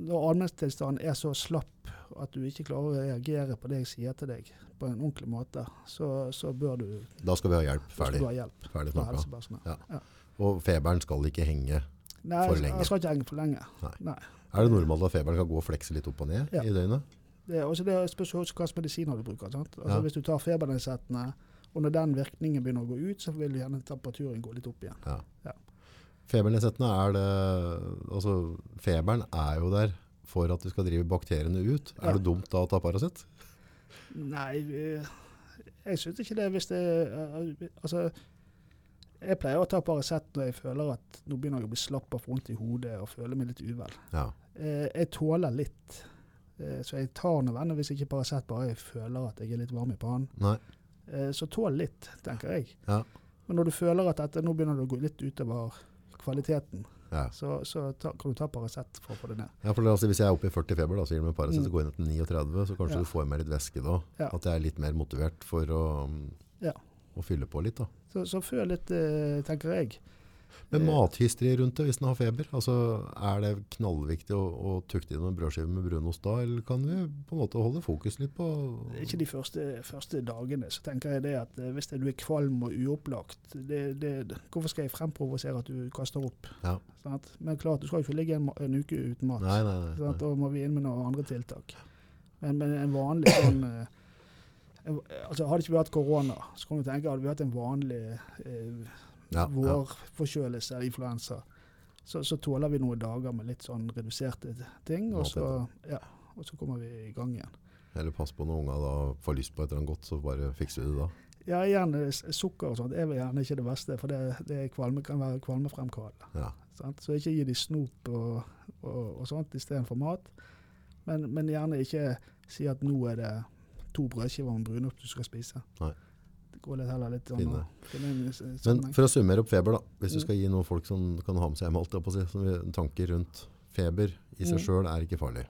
når allmenntilstanden er så slapp at du ikke klarer å reagere på det jeg sier til deg på en ordentlig måte, så, så bør du, Da skal vi ha hjelp. Ferdig. ha hjelp Ferdig fra Ja. helsepersonell. Og feberen skal ikke henge. Nei, For lenge. jeg skal ikke henge for lenge. Nei. Nei. Er det normalt at feberen kan gå og flekse litt opp og ned Ja. i døgnet? Det, er også det spørs også hvilke medisiner du bruker. Sant? Altså Ja. Hvis du tar febernedsettende, og når den virkningen begynner å gå ut, så vil gjerne temperaturen gå litt opp igjen. Ja. Ja. Febernedsettende er det Altså, feberen er jo der for at du skal drive bakteriene ut. Ja. Er det dumt da å ta Paracet? Nei, jeg syns ikke det hvis det Altså, jeg pleier å ta Paracet når jeg føler at nå begynner jeg å bli slapp og få vondt i hodet og føler meg litt uvel. Ja. Eh, Jeg tåler litt, eh, så jeg tar nødvendigvis ikke Paracet bare jeg føler at jeg er litt varm i pannen. Eh, Så tål litt, tenker jeg. Ja. Men når du føler at dette, nå begynner det å gå litt utover kvaliteten, Ja. så, så ta, kan du ta Paracet for å få det ned. Ja, for altså, Hvis jeg er oppe i 40 feber, da, så gir det meg Paracet, Mm. og går inn til 39, så kanskje du får med litt væske da. At jeg er litt mer motivert for å, um, Ja. Å fylle på litt. da. Så, så føl litt, eh, tenker jeg. Men Eh, rundt det hvis den har feber? Altså, Er det knallviktig å, å tukte inn en brødskive med brunost da, eller kan vi på en måte holde fokus litt på Ikke de første, første dagene, så tenker jeg det at eh, hvis det, du er kvalm og uopplagt, det, det, hvorfor skal jeg fremprovosere at du kaster opp? Ja. Sant? Men klart, du skal jo ikke ligge en, en uke uten mat. Nei, nei, nei. Nei. Da må vi inn med noen andre tiltak. Men, men en vanlig sånn en, altså Hadde ikke vi hatt korona, så kan du tenke hadde vi hatt en vanlig eh, Ja, vårforkjølelse eller influensa, så, så tåler vi noen dager med litt sånn reduserte ting, og så, ja, og så kommer vi i gang igjen. Eller pass på når unga da får lyst på et eller annet godt, så bare fikser vi det da. Ja, igjen, eh, sukker og sånt er vel gjerne ikke det beste, for det, det kvalme, kan være kvalmefremkallende. Ja. Så ikke gi de snop og, og, og sånt istedenfor mat. Men, men gjerne ikke si at nå er det to brødskiver med brunost du skal spise. Nei. Det går litt heller litt sånn s- Men for å summere opp feber, da. Hvis du Mm. skal gi noen folk som kan ha med seg hjem, alt, si, tanker rundt feber i seg Mm. sjøl er ikke farlig.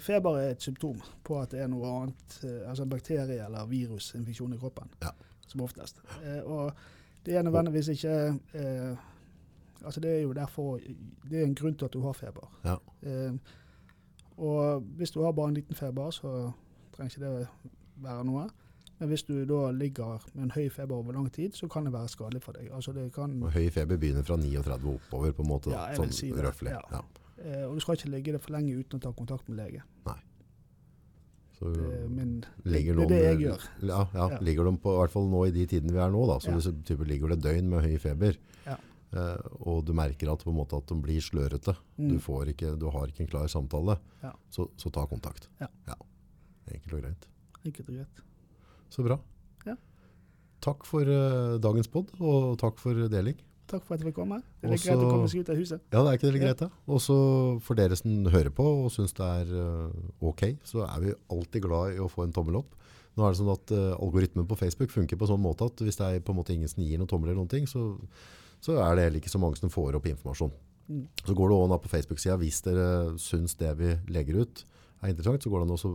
Feber er et symptom på at det er noe annet, eh, altså en bakterie eller virusinfeksjon i kroppen, Ja. som oftest. Eh, og det er nødvendigvis ikke eh, Altså det er jo derfor Det er en grunn til at du har feber. Ja. Eh, og hvis du har bare en liten feber, så trenger ikke det være noe. Men hvis du da ligger med en høy feber over lang tid, så kan det være skadelig for deg. Altså det kan, Og høy feber begynner fra 39 oppover, på en måte. Da. Ja, sånn si røftlig. Ja. Ja. eh, og du skal ikke ligge det for lenge uten å ta kontakt med lege. Så Det er, det, ligger det er det jeg gjør. Ja, ja, Ja. ligger de på, i hvert fall nå i de tidene vi er nå, da. Så Ja. det type ligger det døgn med høy feber, Ja. eh, og du merker at, på en måte, at de blir slørete, Mm. du, får ikke, du har ikke en klar samtale, Ja. så, så ta kontakt. Ja. Enkelt og greit. Enkelt og greit. Så bra. Ja. Takk for uh, dagens pod, og takk for deling. Takk for at jeg fikk komme. Det er Også- greit å komme seg ut av huset. Ja, det er ikke det greit, da. Og så for dere som hører på og syns det er uh, ok, så er vi alltid glad i å få en tommel opp. Nå er det sånn at uh, Algoritmen på Facebook funker på sånn måte at hvis det er på en måte ingen som gir noen tommel, eller noen ting, så, så er det heller ikke så mange som får opp informasjon. Mm. Så går det òg på Facebook-sida hvis dere syns det vi legger ut er interessant, så går det an også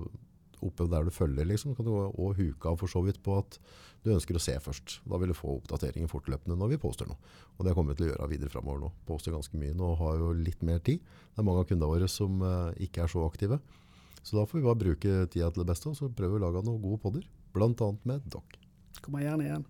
oppe der du følger, liksom, kan du òg huke av for så vidt på at du ønsker å se først. Da vil du få oppdateringer fortløpende når vi poster noe. Og det kommer vi til å gjøre videre fremover nå. Poster ganske mye nå og har jo litt mer tid. Det er mange av kundene våre som eh, ikke er så aktive. Så da får vi bare bruke tida til det beste, og så prøve å lage noen gode podder. Annet med dere. Kommer gjerne igjen.